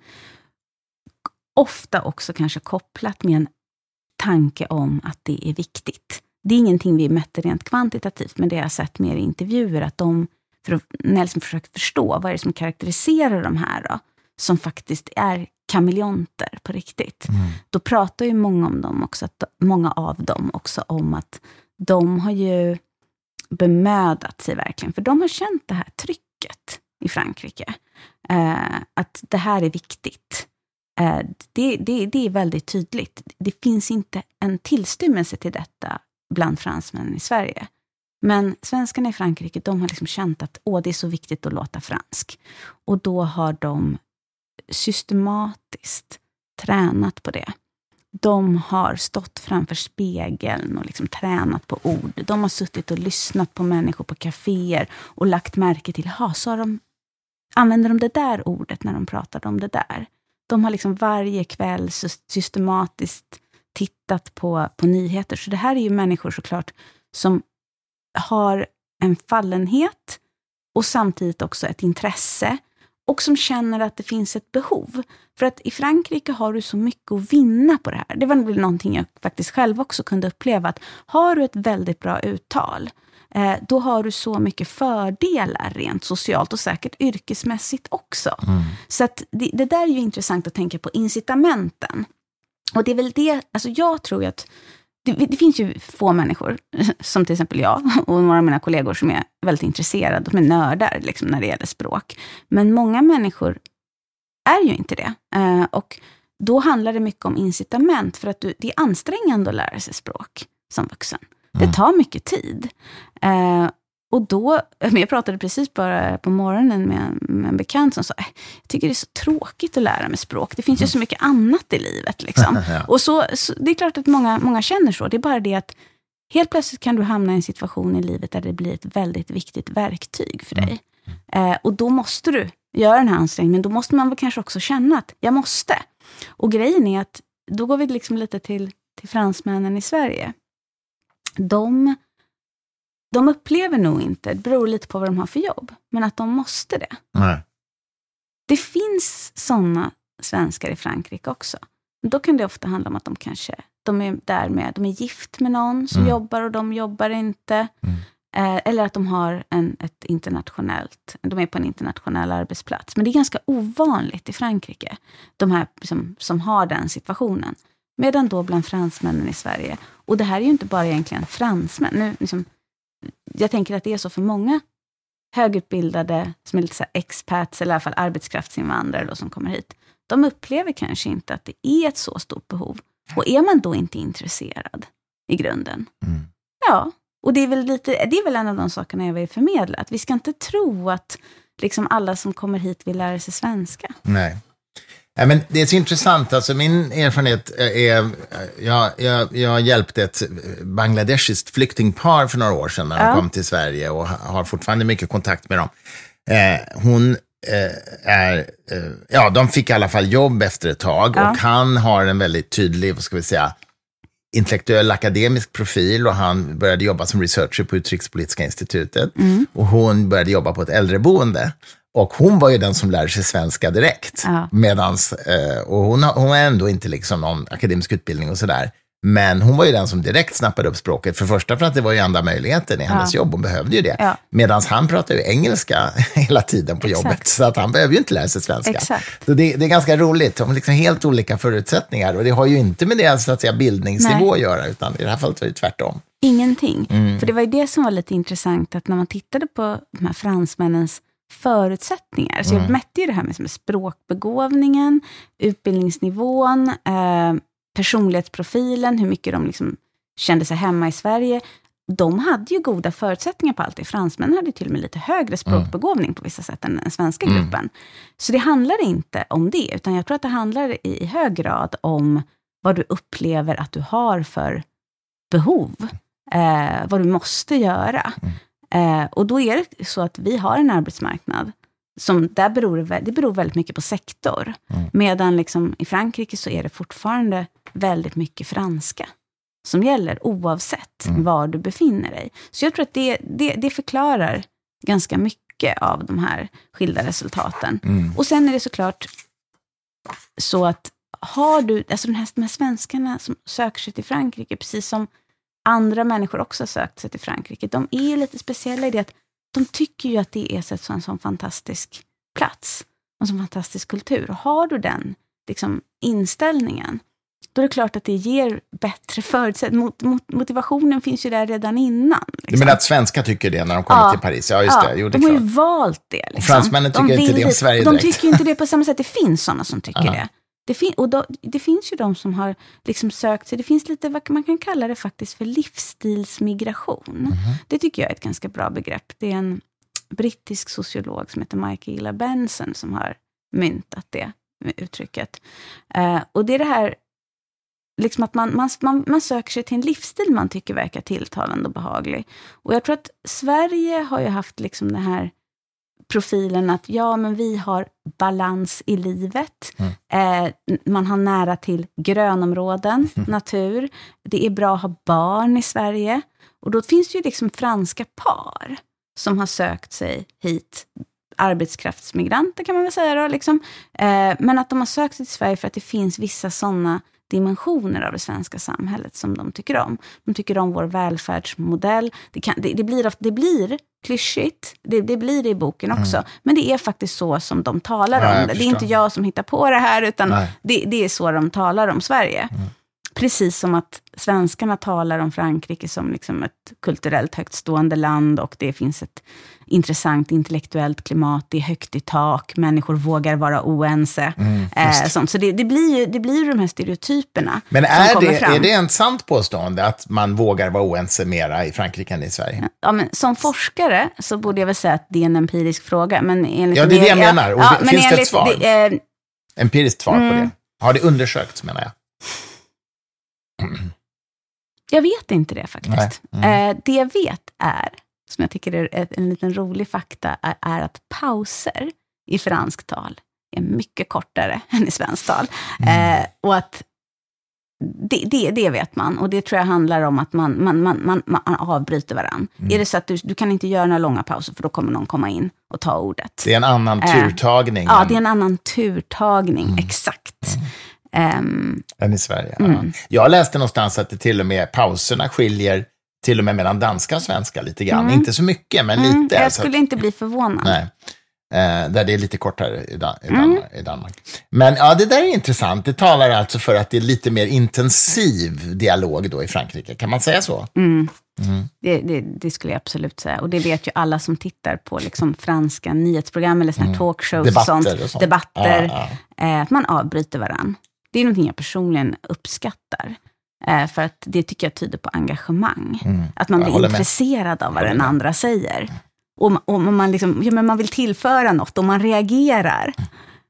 [SPEAKER 2] ofta också kanske kopplat med en tanke om att det är viktigt. Det är ingenting vi mätte rent kvantitativt, men det har jag sett mer i intervjuer, att de, för att, när jag försöker förstå, vad är det som karaktäriserar de här då, som faktiskt är kameleonter på riktigt. Mm. Då pratar ju många, om dem också, att, många av dem också om att de har ju bemödat sig verkligen, för de har känt det här trycket i Frankrike. Eh, att det här är viktigt. Eh, det, det, det är väldigt tydligt. Det finns inte en tillstymmelse till detta bland fransmännen i Sverige. Men svenskarna i Frankrike, de har liksom känt att Åh, det är så viktigt att låta fransk. Och då har de systematiskt tränat på det. De har stått framför spegeln och liksom tränat på ord. De har suttit och lyssnat på människor på kaféer och lagt märke till, ha, sa de använder de det där ordet när de pratade om det där? De har liksom varje kväll systematiskt tittat på, på nyheter. Så det här är ju människor såklart som har en fallenhet och samtidigt också ett intresse och som känner att det finns ett behov. För att i Frankrike har du så mycket att vinna på det här. Det var väl någonting jag faktiskt själv också kunde uppleva. att Har du ett väldigt bra uttal, då har du så mycket fördelar rent socialt och säkert yrkesmässigt också. Mm. Så det, det, där är ju intressant att tänka på incitamenten. Och det är väl det, alltså jag tror att det, det, finns ju få människor, som till exempel jag och några av mina kollegor, som är väldigt intresserade, de är nördar liksom, när det gäller språk. Men många människor är ju inte det. Eh, och då handlar det mycket om incitament, för att du, det är ansträngande att lära sig språk som vuxen. Det mm. tar mycket tid. Eh, och då, jag pratade precis bara på morgonen med, med en bekant som sa, äh, jag tycker det är så tråkigt att lära mig språk. Det finns ju mm. så mycket annat i livet. Liksom. ja. Och så, så, Det är klart att många, många känner så. Det är bara det att helt plötsligt kan du hamna i en situation i livet där det blir ett väldigt viktigt verktyg för dig. Mm. Eh, och då måste du göra den här ansträngningen. Då måste man väl kanske också känna att jag måste. Och grejen är att, då går vi liksom lite till, till fransmännen i Sverige de de upplever nog inte, det beror lite på vad de har för jobb, men att de måste det.
[SPEAKER 1] Nej.
[SPEAKER 2] Det finns sådana svenskar i Frankrike också. Då kan det ofta handla om att de kanske de är där med, de är gift med någon som
[SPEAKER 1] Mm.
[SPEAKER 2] jobbar och de jobbar inte.
[SPEAKER 1] Mm.
[SPEAKER 2] Eh, eller att de har en, ett internationellt, de är på en internationell arbetsplats. Men det är ganska ovanligt i Frankrike, de här som, som har den situationen. Medan då bland fransmännen i Sverige, och det här är ju inte bara egentligen fransmän. Nu, liksom, jag tänker att det är så för många högutbildade, som är lite så expats, eller i alla fall arbetskraftsinvandrare då, som kommer hit. De upplever kanske inte att det är ett så stort behov. Och är man då inte intresserad i grunden,
[SPEAKER 1] Mm.
[SPEAKER 2] ja, och det är väl, lite, det är väl en av de sakerna jag vill förmedla, att vi ska inte tro att liksom alla som kommer hit vill lära sig svenska.
[SPEAKER 1] Nej. Ja, men det är så intressant, alltså min erfarenhet är, jag, jag, jag hjälpte ett bangladeshiskt flyktingpar för några år sedan när de
[SPEAKER 2] Ja.
[SPEAKER 1] kom till Sverige och har fortfarande mycket kontakt med dem. Eh, hon eh, är, eh, ja de fick i alla fall jobb efter ett tag
[SPEAKER 2] Ja.
[SPEAKER 1] och han har en väldigt tydlig, vad ska vi säga, intellektuell akademisk profil och han började jobba som researcher på Utrikespolitiska institutet.
[SPEAKER 2] Mm.
[SPEAKER 1] Och hon började jobba på ett äldreboende. Och hon var ju den som lärde sig svenska direkt.
[SPEAKER 2] Ja.
[SPEAKER 1] Medans, eh, och hon har, hon har ändå inte liksom någon akademisk utbildning och sådär. Men hon var ju den som direkt snappade upp språket. För första för att det var ju enda möjligheten i hennes jobb, hon behövde ju det.
[SPEAKER 2] Ja.
[SPEAKER 1] Medan han pratar ju engelska hela tiden på
[SPEAKER 2] Exakt.
[SPEAKER 1] jobbet, så att han behöver ju inte lära sig svenska.
[SPEAKER 2] Exakt.
[SPEAKER 1] Så det, det är ganska roligt, de har liksom helt olika förutsättningar. Och det har ju inte med deras så att säga, bildningsnivå
[SPEAKER 2] Nej.
[SPEAKER 1] att göra, utan i det här fallet var det tvärtom.
[SPEAKER 2] Ingenting.
[SPEAKER 1] Mm.
[SPEAKER 2] För det var ju det som var lite intressant, att när man tittade på de här fransmännens förutsättningar, så
[SPEAKER 1] Mm.
[SPEAKER 2] jag mätte ju det här med, språkbegåvningen, utbildningsnivån, eh, personlighetsprofilen, hur mycket de liksom kände sig hemma i Sverige. De hade ju goda förutsättningar på allt det. Fransmännen hade till och med lite högre språkbegåvning på vissa sätt än den svenska
[SPEAKER 1] Mm.
[SPEAKER 2] gruppen. Så det handlar inte om det, utan jag tror att det handlar i, i hög grad om vad du upplever att du har för behov. Eh, vad du måste göra. Eh, och då är det så att vi har en arbetsmarknad som där beror det, beror väldigt mycket på sektor. Medan liksom i Frankrike så är det fortfarande väldigt mycket franska som gäller oavsett var du befinner dig. Så jag tror att det, det, det förklarar ganska mycket av de här skilda resultaten. Och sen är det såklart så att har du, alltså de här, de här svenskarna som söker sig till Frankrike, precis som andra människor också har sökt sig till Frankrike, de är ju lite speciella i det att de tycker ju att det är så- en sån fantastisk plats, en sån fantastisk kultur. Och har du den liksom, inställningen, då är det klart att det ger bättre förutsättningar. Mot, mot, motivationen finns ju där redan innan.
[SPEAKER 1] Du
[SPEAKER 2] Liksom.
[SPEAKER 1] menar att svenskar tycker det när de kommer
[SPEAKER 2] Ja.
[SPEAKER 1] till Paris? Ja, just det. Jo, det
[SPEAKER 2] de har
[SPEAKER 1] klart.
[SPEAKER 2] ju valt det. Liksom.
[SPEAKER 1] fransmännen tycker
[SPEAKER 2] De
[SPEAKER 1] inte det om. Sverige
[SPEAKER 2] De
[SPEAKER 1] direkt.
[SPEAKER 2] tycker ju inte det på samma sätt. Det finns sådana som tycker
[SPEAKER 1] Ja.
[SPEAKER 2] det. Det, fin- och då, det finns ju de som har liksom sökt sig, det finns lite vad man kan kalla det faktiskt för livsstilsmigration.
[SPEAKER 1] Mhm.
[SPEAKER 2] Det tycker jag är ett ganska bra begrepp. Det är en brittisk sociolog som heter Michaela Benson som har myntat det uttrycket. Eh, och det är det här liksom att man, man, man, man söker sig till en livsstil man tycker verkar tilltalande och behaglig. Och jag tror att Sverige har ju haft liksom den här profilen att ja, men vi har balans i livet. Eh, man har nära till grönområden, natur. Det är bra att ha barn i Sverige. Och då finns det ju liksom franska par som har sökt sig hit arbetskraftsmigranter kan man väl säga då. Liksom. Eh, men att de har sökt sig till Sverige för att det finns vissa sådana dimensioner av det svenska samhället som de tycker om. De tycker om vår välfärdsmodell. Det, kan, det, det, blir, det blir klyschigt, det, det blir det i boken också, men det är faktiskt så som de talar
[SPEAKER 1] jag
[SPEAKER 2] om det. Det är inte jag som hittar på det här, utan
[SPEAKER 1] Nej.
[SPEAKER 2] det, det är så de talar om Sverige. Precis som att svenskarna talar om Frankrike som liksom ett kulturellt högtstående land och det finns ett intressant intellektuellt klimat, det är högt i tak, människor vågar vara oense. eh, sånt. Så det, det, blir ju, det blir ju de här stereotyperna
[SPEAKER 1] Men
[SPEAKER 2] som
[SPEAKER 1] är
[SPEAKER 2] kommer
[SPEAKER 1] det,
[SPEAKER 2] fram.
[SPEAKER 1] är det en sant påstående att man vågar vara oense mera i Frankrike än i Sverige?
[SPEAKER 2] Ja, men som forskare så borde jag väl säga att det är en empirisk fråga. Men enligt
[SPEAKER 1] Ja, det är det jag
[SPEAKER 2] ja,
[SPEAKER 1] menar. Och
[SPEAKER 2] ja,
[SPEAKER 1] finns det ett svar?
[SPEAKER 2] Det, eh,
[SPEAKER 1] Empiriskt svar
[SPEAKER 2] Mm.
[SPEAKER 1] på det? Har det undersökts menar jag?
[SPEAKER 2] Jag vet inte det faktiskt.
[SPEAKER 1] Nej.
[SPEAKER 2] Eh, det jag vet är, som jag tycker är en liten rolig fakta, är, är att pauser i franskt tal är mycket kortare än i svenskt tal.
[SPEAKER 1] Mm.
[SPEAKER 2] Eh, och att det, det, det vet man. Och det tror jag handlar om att man, man, man, man, man avbryter varandra.
[SPEAKER 1] Mm.
[SPEAKER 2] Är det så att du, du kan inte göra några långa pauser, för då kommer någon komma in och ta ordet.
[SPEAKER 1] Det är en annan
[SPEAKER 2] Eh,
[SPEAKER 1] turtagning
[SPEAKER 2] Ja,
[SPEAKER 1] än,
[SPEAKER 2] det är en annan turtagning,
[SPEAKER 1] Mm.
[SPEAKER 2] exakt. Ehm,
[SPEAKER 1] än i Sverige.
[SPEAKER 2] Mm.
[SPEAKER 1] Ja. Jag läste någonstans att det till och med pauserna skiljer till och med mellan danska och svenska lite grann. Inte så mycket, men
[SPEAKER 2] mm,
[SPEAKER 1] lite.
[SPEAKER 2] jag
[SPEAKER 1] så
[SPEAKER 2] skulle inte bli förvånad.
[SPEAKER 1] Nej. Eh, där det är lite kortare i, Dan- i,
[SPEAKER 2] Mm.
[SPEAKER 1] Danmark, i Danmark. Men ja, det där är intressant. Det talar alltså för att det är lite mer intensiv dialog då i Frankrike. Kan man säga så?
[SPEAKER 2] Mm. Det, det, det skulle jag absolut säga. Och det vet ju alla som tittar på liksom franska nyhetsprogram eller såna här talkshows
[SPEAKER 1] Mm. Debatter
[SPEAKER 2] och sånt.
[SPEAKER 1] och sånt.
[SPEAKER 2] Debatter.
[SPEAKER 1] Ja,
[SPEAKER 2] Eh, att man avbryter varann. Det är någonting jag personligen uppskattar. Eh, för att det tycker jag tyder på engagemang. Att man
[SPEAKER 1] Jag
[SPEAKER 2] blir
[SPEAKER 1] håller med.
[SPEAKER 2] intresserad av vad den andra säger. Och, ma- och man, liksom, ja, men man vill tillföra något och man reagerar.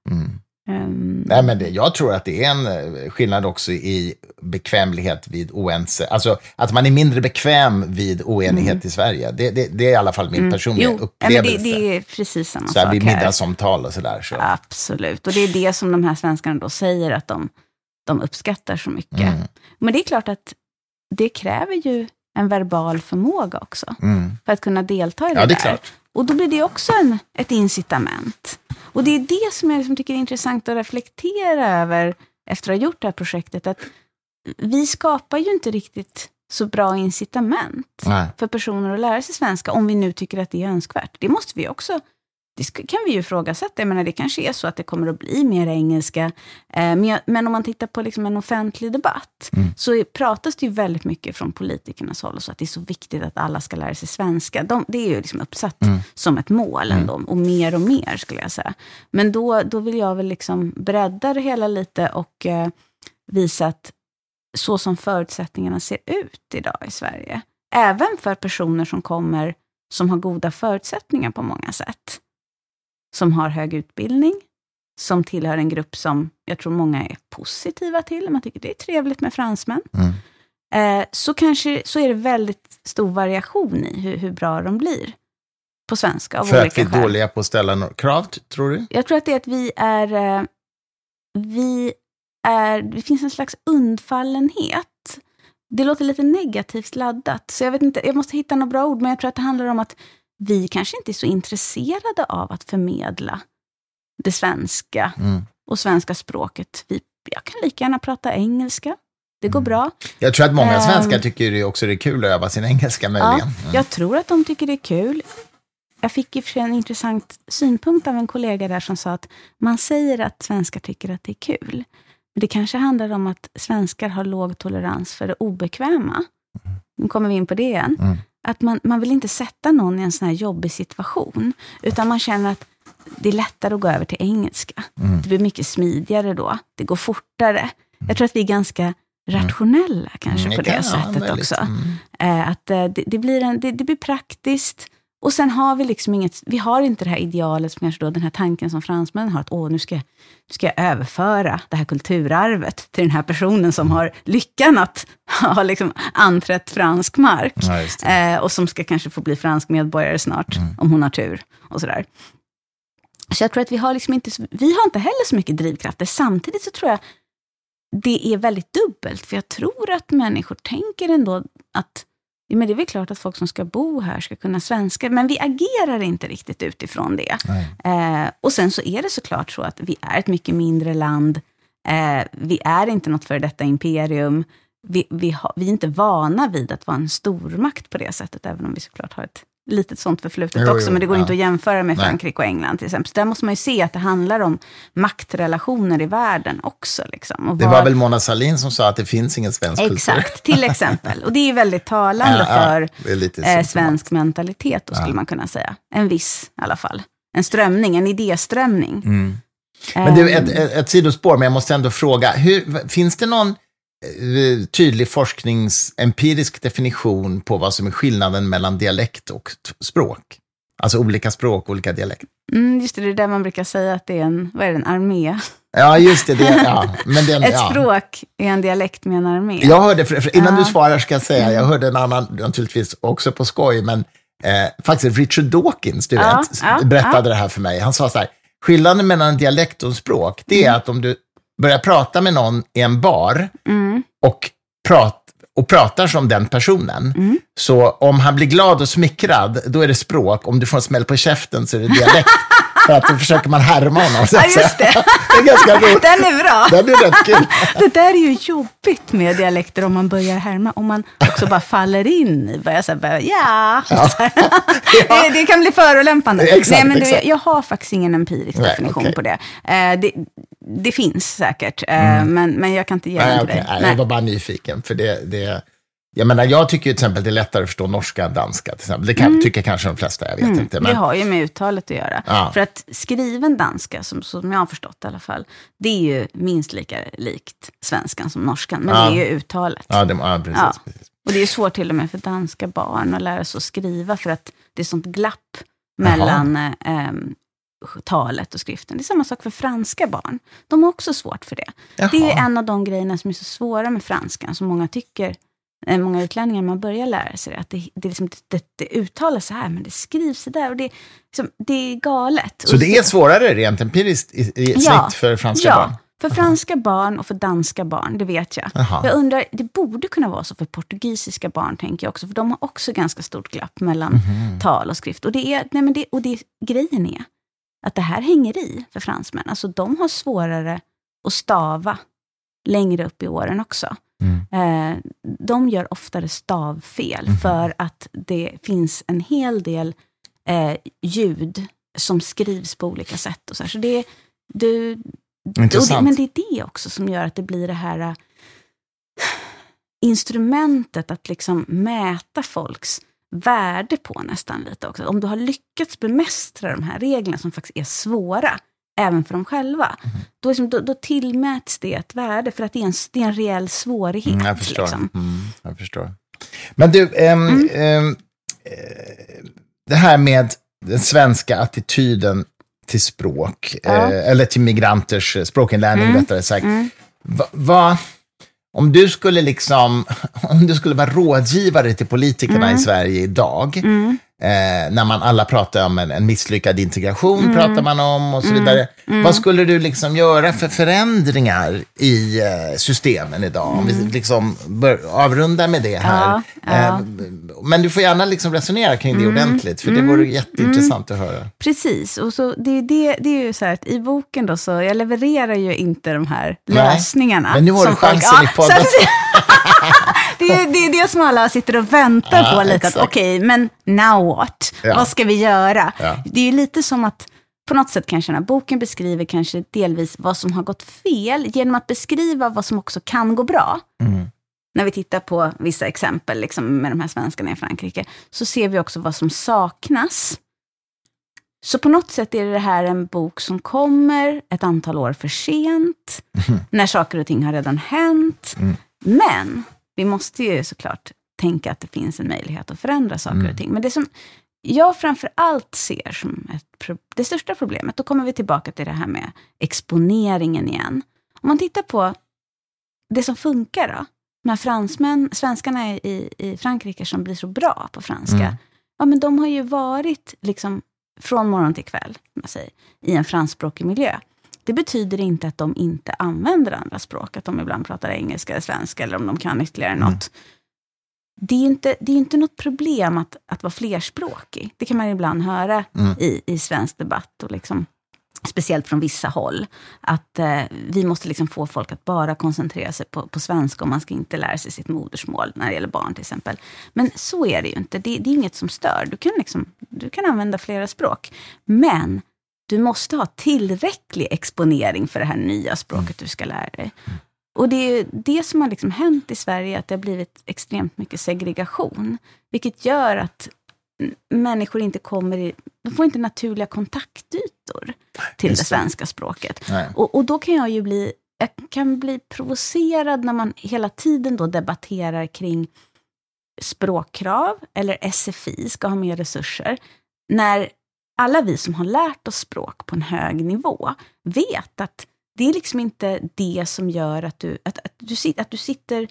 [SPEAKER 1] Mm.
[SPEAKER 2] Ehm,
[SPEAKER 1] Nej, men det, jag tror att det är en eh, skillnad också i bekvämlighet vid oense. Alltså att man är mindre bekväm vid oenighet i Sverige. Det, det, det är i alla fall min personliga
[SPEAKER 2] Mm. jo, ja, men
[SPEAKER 1] upplevelse.
[SPEAKER 2] det, det är precis samma
[SPEAKER 1] så här,
[SPEAKER 2] sak
[SPEAKER 1] vid
[SPEAKER 2] här.
[SPEAKER 1] middagsomtal och sådär. Så.
[SPEAKER 2] Absolut. Och det är det som de här svenskarna då säger att de, de uppskattar så mycket.
[SPEAKER 1] Mm.
[SPEAKER 2] Men det är klart att det kräver ju en verbal förmåga också.
[SPEAKER 1] Mm.
[SPEAKER 2] För att kunna delta i det
[SPEAKER 1] Ja, det är
[SPEAKER 2] där. Och då blir det också en, ett incitament. Och det är det som jag liksom tycker är intressant att reflektera över efter att ha gjort det här projektet. Att vi skapar ju inte riktigt så bra incitament
[SPEAKER 1] Nej.
[SPEAKER 2] för personer att lära sig svenska, om vi nu tycker att det är önskvärt. Det måste vi också det kan vi ju ifrågasätta. Jag menar, det kanske är så att det kommer att bli mer engelska. Eh, men, om man tittar på liksom en offentlig debatt, så är, pratas det ju väldigt mycket från politikernas håll, så att det är så viktigt att alla ska lära sig svenska. De, det är ju liksom uppsatt som ett mål ändå, och mer och mer skulle jag säga. Men då, då vill jag väl liksom bredda det hela lite och eh, visa att så som förutsättningarna ser ut idag i Sverige, även för personer som kommer som har goda förutsättningar på många sätt, som har hög utbildning, som tillhör en grupp som jag tror många är positiva till, man tycker det är trevligt med fransmän,
[SPEAKER 1] Mm.
[SPEAKER 2] eh, så, kanske, så är det väldigt stor variation i hur, hur bra de blir på svenska av
[SPEAKER 1] För att
[SPEAKER 2] olika
[SPEAKER 1] vi är
[SPEAKER 2] skäl.
[SPEAKER 1] dåliga på att ställa några krav, tror du?
[SPEAKER 2] Jag tror att det är att vi är... eh, Vi är... Det finns en slags undfallenhet. Det låter lite negativt laddat, så jag vet inte, jag måste hitta några bra ord, men jag tror att det handlar om att vi kanske inte är så intresserade av att förmedla det svenska
[SPEAKER 1] Mm.
[SPEAKER 2] och svenska språket. Vi, jag kan lika gärna prata engelska. Det går bra.
[SPEAKER 1] Jag tror att många
[SPEAKER 2] Ehm.
[SPEAKER 1] svenskar tycker det också det är kul att öva sin engelska möjligen. Mm.
[SPEAKER 2] Ja, jag tror att de tycker det är kul. Jag fick i och för sig en intressant synpunkt av en kollega där som sa att man säger att svenskar tycker att det är kul. Men det kanske handlar om att svenskar har låg tolerans för det obekväma. Nu kommer vi in på det igen.
[SPEAKER 1] Mm.
[SPEAKER 2] Att man, man vill inte sätta någon i en sån här jobbig situation, utan man känner att det är lättare att gå över till engelska.
[SPEAKER 1] Mm.
[SPEAKER 2] Det blir mycket smidigare då. Det går fortare. Jag tror att vi är ganska rationella kanske
[SPEAKER 1] Mm,
[SPEAKER 2] på det
[SPEAKER 1] ja,
[SPEAKER 2] sättet också.
[SPEAKER 1] Mm.
[SPEAKER 2] Eh, att eh, det, det, blir en, det, det blir praktiskt. Och sen har vi liksom inget, vi har inte det här idealet, som kanske då, den här tanken som fransmännen har, att åh, nu ska, nu ska jag överföra det här kulturarvet till den här personen som har lyckan att ha liksom anträtt fransk mark.
[SPEAKER 1] Ja.
[SPEAKER 2] Eh, och som ska kanske få bli fransk medborgare snart, om hon har tur. och sådär. Så jag tror att vi har liksom inte, vi har inte heller så mycket drivkrafter. Samtidigt så tror jag det är väldigt dubbelt, för jag tror att människor tänker ändå att men det är väl klart att folk som ska bo här ska kunna svenska, men vi agerar inte riktigt utifrån det. Eh, och sen så är det såklart så att vi är ett mycket mindre land. Eh, vi är inte något för detta imperium. Vi, vi, har, vi är inte vana vid att vara en stormakt på det sättet, även om vi såklart har ett litet sånt förflutet
[SPEAKER 1] Jo,
[SPEAKER 2] också,
[SPEAKER 1] jo,
[SPEAKER 2] men det går
[SPEAKER 1] ja.
[SPEAKER 2] inte att jämföra med. Frankrike och England till exempel. Så där måste man ju se att det handlar om maktrelationer i världen också. Liksom.
[SPEAKER 1] Det
[SPEAKER 2] vad-
[SPEAKER 1] var väl Mona Sahlin som sa att det finns ingen svensk kultur.
[SPEAKER 2] Exakt, till exempel. Och det är ju väldigt talande för
[SPEAKER 1] det är
[SPEAKER 2] eh, svensk mentalitet, då skulle man kunna säga. En viss i alla fall. En strömning, en idéströmning.
[SPEAKER 1] Mm. Men du,
[SPEAKER 2] Ehm,
[SPEAKER 1] ett, ett, ett sidospår, men jag måste ändå fråga. Hur, finns det någon tydlig forskningsempirisk definition på vad som är skillnaden mellan dialekt och språk? Alltså olika språk, olika dialekt.
[SPEAKER 2] Mm, just det, det är där man brukar säga att det är en, vad är det, en armé.
[SPEAKER 1] Ja, just det. det ja. Men den,
[SPEAKER 2] Ett
[SPEAKER 1] ja.
[SPEAKER 2] språk är en dialekt med en armé.
[SPEAKER 1] Jag hörde, för, för innan
[SPEAKER 2] Ja.
[SPEAKER 1] du svarar ska jag säga, jag hörde en annan, naturligtvis också på skoj, men eh, faktiskt Richard Dawkins, du vet, berättade det här för mig. Han sa så här, skillnaden mellan en dialekt och en språk, det
[SPEAKER 2] Mm.
[SPEAKER 1] är att om du börjar prata med någon i en bar,
[SPEAKER 2] Mm,
[SPEAKER 1] och, prat, och pratar som den personen.
[SPEAKER 2] Mm.
[SPEAKER 1] Så om han blir glad och smickrad, då är det språk. Om du får en smäll på käften så är det dialekt. För att då försöker man härma honom. Så
[SPEAKER 2] Ja, just det.
[SPEAKER 1] det är ganska roligt.
[SPEAKER 2] Den är bra.
[SPEAKER 1] Den är rätt kul.
[SPEAKER 2] Det där är ju jobbigt med dialekter om man börjar härma. Om man också bara faller in i, börjar så här, bara, ja. det, det kan bli förolämpande.
[SPEAKER 1] Exakt,
[SPEAKER 2] Nej, men du,
[SPEAKER 1] exakt.
[SPEAKER 2] jag har faktiskt ingen empirisk
[SPEAKER 1] Nej,
[SPEAKER 2] definition
[SPEAKER 1] okej.
[SPEAKER 2] på det. Eh, det. Det finns säkert, eh, men, men jag kan inte ge
[SPEAKER 1] Nej,
[SPEAKER 2] till
[SPEAKER 1] okej.
[SPEAKER 2] dig.
[SPEAKER 1] Nej. jag var bara nyfiken. För det, det, jag menar, jag tycker ju till exempel det är lättare att förstå norska än danska. Till exempel. Det kan, tycker kanske de flesta, jag vet inte.
[SPEAKER 2] Mm. Det
[SPEAKER 1] Men,
[SPEAKER 2] har ju med uttalet att göra.
[SPEAKER 1] Ja.
[SPEAKER 2] För att skriven danska, som, som jag har förstått i alla fall, det är ju minst lika likt svenskan som norskan, men
[SPEAKER 1] Ja.
[SPEAKER 2] det är ju uttalet.
[SPEAKER 1] ja, det, ja, precis. Precis.
[SPEAKER 2] Och det är svårt till och med för danska barn att lära sig att skriva, för att det är sånt glapp mellan eh, talet och skriften. Det är samma sak för franska barn. De har också svårt för det. Det är
[SPEAKER 1] Jaha.
[SPEAKER 2] en av de grejerna som är så svåra med franskan, som många tycker, eh, många utlänningar, man börjar lära sig att det, det, liksom, det, det uttalas så här, men det skrivs så där, och det, liksom, det är galet.
[SPEAKER 1] Så det är svårare rent empiriskt i, i
[SPEAKER 2] Ja.
[SPEAKER 1] snitt för franska
[SPEAKER 2] ja,
[SPEAKER 1] barn?
[SPEAKER 2] för franska barn och för danska barn, det vet jag.
[SPEAKER 1] Jaha.
[SPEAKER 2] Jag undrar, det borde kunna vara så för portugisiska barn, tänker jag också, för de har också ganska stort glapp mellan
[SPEAKER 1] Mhm.
[SPEAKER 2] tal och skrift. Och, det är, nej men det, och det, grejen är att det här hänger i för fransmän. Alltså de har svårare att stava längre upp i åren också.
[SPEAKER 1] Mm.
[SPEAKER 2] Eh, de gör oftare stavfel
[SPEAKER 1] Mhm.
[SPEAKER 2] för att det finns en hel del eh, ljud som skrivs på olika sätt. Och så här. så det, du, och det,
[SPEAKER 1] Intressant.
[SPEAKER 2] men det är det också som gör att det blir det här äh, instrumentet att liksom mäta folks värde på nästan lite också. Om du har lyckats bemästra de här reglerna som faktiskt är svåra, även för dem själva,
[SPEAKER 1] Mhm.
[SPEAKER 2] då, liksom, då, då tillmäts det ett värde, för att det är en, det är en reell svårighet.
[SPEAKER 1] Mm, jag förstår.
[SPEAKER 2] Liksom.
[SPEAKER 1] Mm, jag förstår. Men du, ehm,
[SPEAKER 2] Mm.
[SPEAKER 1] ehm, eh, det här med den svenska attityden till språk,
[SPEAKER 2] Ja.
[SPEAKER 1] eh, eller till migranters eh, språkinlärning
[SPEAKER 2] Mm.
[SPEAKER 1] rättare sagt.
[SPEAKER 2] Mm.
[SPEAKER 1] Va, va, om du skulle liksom, om du skulle vara rådgivare till politikerna
[SPEAKER 2] Mm.
[SPEAKER 1] i Sverige idag,
[SPEAKER 2] Mm.
[SPEAKER 1] Eh, när man alla pratar om en, en misslyckad integration,
[SPEAKER 2] Mm.
[SPEAKER 1] pratar man om och så vidare. Vad skulle du liksom göra för förändringar i eh, systemen idag? Om vi liksom bör avrunda med det här.
[SPEAKER 2] Mm. Ja, ja.
[SPEAKER 1] Eh, men du får gärna liksom resonera kring det ordentligt, för det vore jätteintressant att höra.
[SPEAKER 2] Precis, och så det, är det, det är ju så här att i boken då, så jag levererar ju inte de här
[SPEAKER 1] Nej,
[SPEAKER 2] lösningarna.
[SPEAKER 1] men nu har du chansen
[SPEAKER 2] folk,
[SPEAKER 1] i podden.
[SPEAKER 2] det, är, det är det som alla sitter och väntar
[SPEAKER 1] Ja,
[SPEAKER 2] på lite, att
[SPEAKER 1] exakt.
[SPEAKER 2] okej, men now what?
[SPEAKER 1] Ja.
[SPEAKER 2] Vad ska vi göra?
[SPEAKER 1] Ja.
[SPEAKER 2] Det är lite som att, på något sätt kanske den här boken beskriver kanske delvis vad som har gått fel, genom att beskriva vad som också kan gå bra
[SPEAKER 1] Mm.
[SPEAKER 2] när vi tittar på vissa exempel liksom, med de här svenskarna i Frankrike, så ser vi också vad som saknas. Så på något sätt är det här en bok som kommer ett antal år för sent, när saker och ting har redan hänt.
[SPEAKER 1] Mm.
[SPEAKER 2] Men vi måste ju såklart tänka att det finns en möjlighet att förändra saker
[SPEAKER 1] Mm.
[SPEAKER 2] och ting. Men det som jag framför allt ser som ett, det största problemet, då kommer vi tillbaka till det här med exponeringen igen. Om man tittar på det som funkar då, de här fransmän, svenskarna i, i Frankrike som blir så bra på franska,
[SPEAKER 1] Mm.
[SPEAKER 2] ja men de har ju varit liksom från morgon till kväll, jag säger, i en franskspråkig miljö. Det betyder inte att de inte använder andra språk, att de ibland pratar engelska eller svenska, eller om de kan ytterligare
[SPEAKER 1] Mm.
[SPEAKER 2] något. Det är ju inte, det är inte något problem att, att vara flerspråkig. Det kan man ibland höra
[SPEAKER 1] Mm.
[SPEAKER 2] i, i svensk debatt, och liksom, speciellt från vissa håll. Att eh, vi måste liksom få folk att bara koncentrera sig på, på svenska, och man ska inte lära sig sitt modersmål, när det gäller barn till exempel. Men så är det ju inte. Det, det är inget som stör. Du kan, liksom, du kan använda flera språk. Men du måste ha tillräcklig exponering för det här nya språket du ska lära dig. Och det är det som har liksom hänt i Sverige, att det har blivit extremt mycket segregation. Vilket gör att människor inte kommer i, de får inte naturliga kontaktytor till
[SPEAKER 1] Just
[SPEAKER 2] det svenska språket. Och, och då kan jag ju bli, jag kan bli provocerad när man hela tiden då debatterar kring språkkrav eller SFI ska ha mer resurser. När alla vi som har lärt oss språk på en hög nivå vet att det är liksom inte det som gör att du, att, att du, sit, att du sitter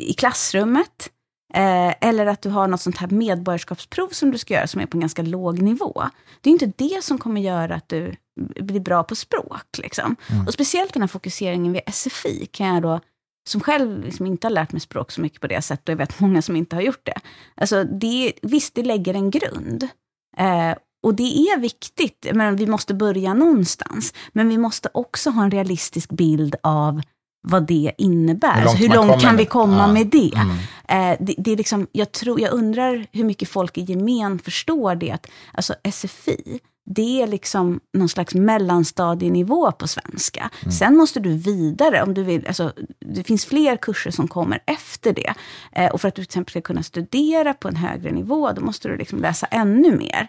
[SPEAKER 2] i klassrummet eh, eller att du har något sånt här medborgarskapsprov som du ska göra som är på en ganska låg nivå. Det är inte det som kommer göra att du blir bra på språk. Liksom.
[SPEAKER 1] Mm.
[SPEAKER 2] Och speciellt den här fokuseringen vid SFI kan jag då som själv liksom inte har lärt mig språk så mycket på det sättet, och jag vet många som inte har gjort det. Alltså det, visst, det lägger en grund. Eh, och det är viktigt, men vi måste börja någonstans. Men vi måste också ha en realistisk bild av vad det innebär. Hur långt, alltså, hur långt kan vi komma ja. med det? Mm. Eh, det, det, är liksom, jag, tror, jag undrar hur mycket folk i gemen förstår det. Att, alltså SFI, det är liksom någon slags mellanstadienivå på svenska. Mm. Sen måste du vidare, om du vill, alltså, det finns fler kurser som kommer efter det. Eh, och för att du till exempel ska kunna studera på en högre nivå, då måste du liksom läsa ännu mer.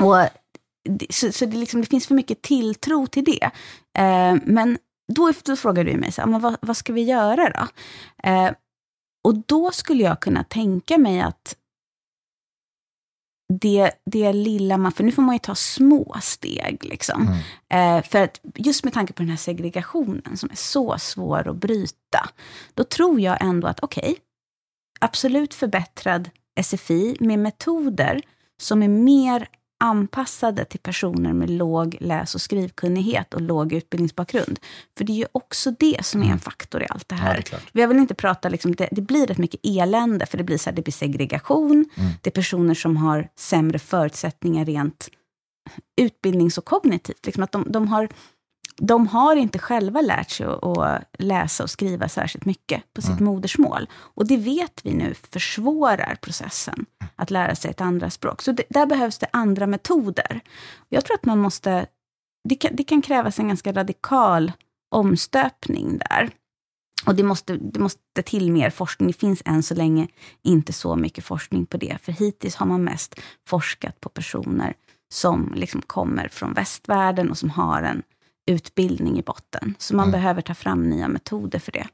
[SPEAKER 2] Och så, så det, liksom, det, finns för mycket tilltro till det. Eh, men då, då frågar du mig, så, men vad, vad ska vi göra då? Eh, och då skulle jag kunna tänka mig att det, det lilla man, för nu får man ju ta små steg. Liksom. Mm. Eh, för att just med tanke på den här segregationen som är så svår att bryta, då tror jag ändå att okej, okay, absolut förbättrad SFI med metoder som är mer anpassade till personer med låg läs och skrivkunnighet och låg utbildningsbakgrund. För det är ju också det som är en mm. faktor i allt det här. Ja, det Vi vill inte prata, liksom, det, det, blir rätt mycket elände, för det blir, så här, det blir segregation, mm. det är personer som har sämre förutsättningar rent utbildnings och kognitivt. Liksom att de, de har de har inte själva lärt sig att läsa och skriva särskilt mycket på sitt mm. modersmål. Och det vet vi nu försvårar processen att lära sig ett andra språk. Så det, där behövs det andra metoder. Jag tror att man måste... Det kan, det kan krävas en ganska radikal omstöpning där. Och det måste, det måste till mer forskning. Det finns än så länge inte så mycket forskning på det. För hittills har man mest forskat på personer som liksom kommer från västvärlden och som har en utbildning i botten. Så man mm. behöver ta fram nya metoder för det.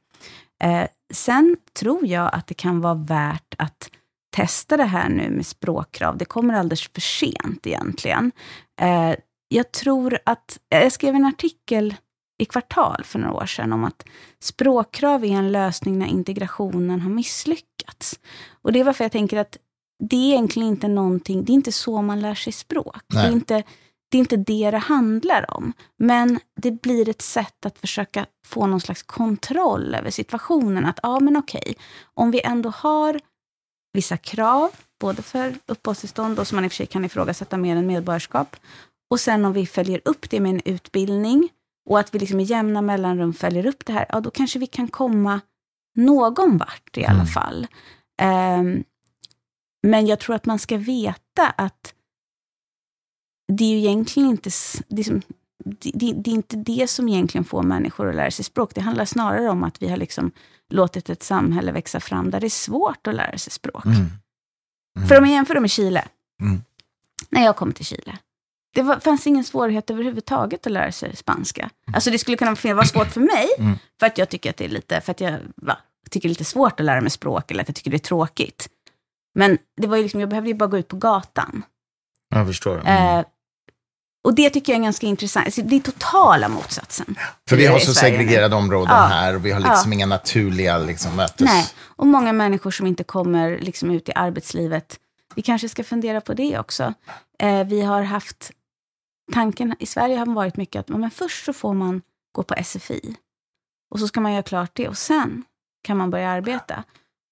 [SPEAKER 2] Eh, sen tror jag att det kan vara värt att testa det här nu med språkkrav. Det kommer alldeles för sent egentligen. Eh, jag tror att, jag skrev en artikel i Kvartal för några år sedan om att språkkrav är en lösning när integrationen har misslyckats. Och det är varför jag tänker att det är egentligen inte någonting, det är inte så man lär sig språk. Det är inte det är inte det det handlar om. Men det blir ett sätt att försöka få någon slags kontroll över situationen. Att ja, men okej, om vi ändå har vissa krav, både för uppehållstillstånd och som man i och för sig kan ifrågasätta mer än medborgarskap. Och sen om vi följer upp det med en utbildning och att vi liksom i jämna mellanrum följer upp det här, ja då kanske vi kan komma någon vart i alla mm. fall. Um, men jag tror att man ska veta att det är ju egentligen inte, det som, det, det, är inte det som egentligen får människor att lära sig språk. Det handlar snarare om att vi har liksom låtit ett samhälle växa fram där det är svårt att lära sig språk. Mm. Mm. För om jag jämför med Chile, mm. när jag kom till Chile, det var, fanns ingen svårighet överhuvudtaget att lära sig spanska. Mm. Alltså det skulle kunna vara svårt för mig, mm. för att jag tycker att det är lite, för att jag va, tycker det är lite svårt att lära mig språk, eller att jag tycker det är tråkigt. Men det var ju liksom, jag behövde ju bara gå ut på gatan.
[SPEAKER 1] Jag förstår. Mm. Eh,
[SPEAKER 2] och det tycker jag är ganska intressant. Alltså, det är totala motsatsen.
[SPEAKER 1] För vi har så segregerade områden ja. här och vi har liksom ja. inga naturliga liksom, mötes...
[SPEAKER 2] Nej, och många människor som inte kommer liksom, ut i arbetslivet. Vi kanske ska fundera på det också. Eh, vi har haft tanken, i Sverige har varit mycket att men först så får man gå på SFI. Och så ska man göra klart det och sen kan man börja arbeta.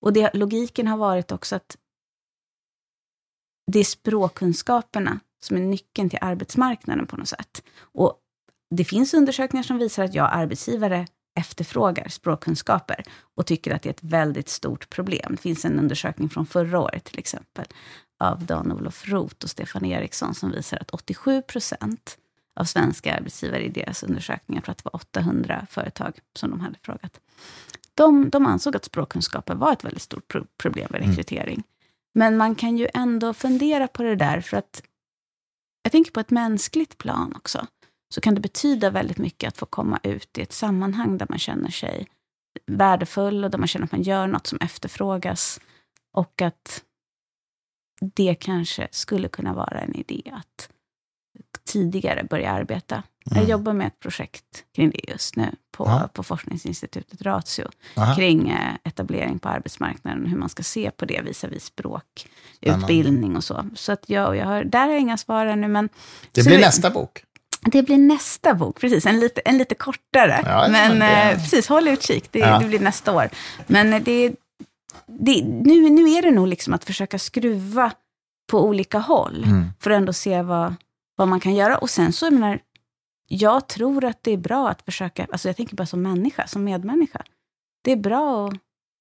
[SPEAKER 2] Och det, logiken har varit också att det är språkkunskaperna som är nyckeln till arbetsmarknaden på något sätt. Och det finns undersökningar som visar att jag arbetsgivare efterfrågar språkkunskaper och tycker att det är ett väldigt stort problem. Det finns en undersökning från förra året till exempel av Dan-Olof Roth och Stefan Eriksson som visar att 87 procent av svenska arbetsgivare i deras undersökningar, tror att det var 800 företag som de hade frågat, de, de ansåg att språkkunskaper var ett väldigt stort pro problem vid mm. rekrytering. Mm. Men man kan ju ändå fundera på det där, för att jag tänker på ett mänskligt plan också, så kan det betyda väldigt mycket att få komma ut i ett sammanhang där man känner sig värdefull och där man känner att man gör något som efterfrågas. Och att det kanske skulle kunna vara en idé att tidigare börja arbeta. Mm. Jag jobbar med ett projekt kring det just nu på, på forskningsinstitutet Ratio. Aha. Kring eh, etablering på arbetsmarknaden, hur man ska se på det visavi språkutbildning och så. Så att jag, jag har, där har jag inga svar ännu. Men,
[SPEAKER 1] det blir nästa bok.
[SPEAKER 2] Det blir nästa bok, precis. En lite, en lite kortare.
[SPEAKER 1] Ja,
[SPEAKER 2] men
[SPEAKER 1] det-
[SPEAKER 2] eh, precis, håll utkik. Det,
[SPEAKER 1] Ja.
[SPEAKER 2] det blir nästa år. Men eh, det, det, nu, nu är det nog liksom att försöka skruva på olika håll.
[SPEAKER 1] Mm.
[SPEAKER 2] För att ändå se vad, vad man kan göra. Och sen så, jag menar, jag tror att det är bra att försöka, alltså jag tänker bara som människa, som medmänniska. Det är bra att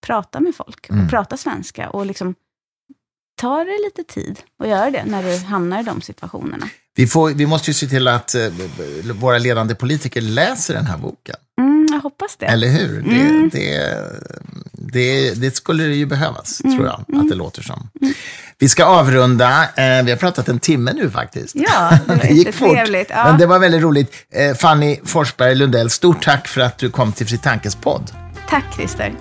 [SPEAKER 2] prata med folk och
[SPEAKER 1] Mm.
[SPEAKER 2] prata svenska. Och liksom ta det lite tid och göra det när du hamnar i de situationerna.
[SPEAKER 1] Vi, får, vi måste ju se till att eh, våra ledande politiker läser den här boken.
[SPEAKER 2] Mm, jag hoppas det.
[SPEAKER 1] Eller hur?
[SPEAKER 2] Mm.
[SPEAKER 1] Det, det, det, det skulle det ju behövas,
[SPEAKER 2] Mm.
[SPEAKER 1] tror jag, att det låter som. Vi ska avrunda. Eh, vi har pratat en timme nu faktiskt.
[SPEAKER 2] Ja, det
[SPEAKER 1] det gick fort,
[SPEAKER 2] jättetrevligt. Ja.
[SPEAKER 1] men det var väldigt roligt. Eh, Fanny Forsberg Lundell, stort tack för att du kom till Fri Tankes podd.
[SPEAKER 2] Tack Christer.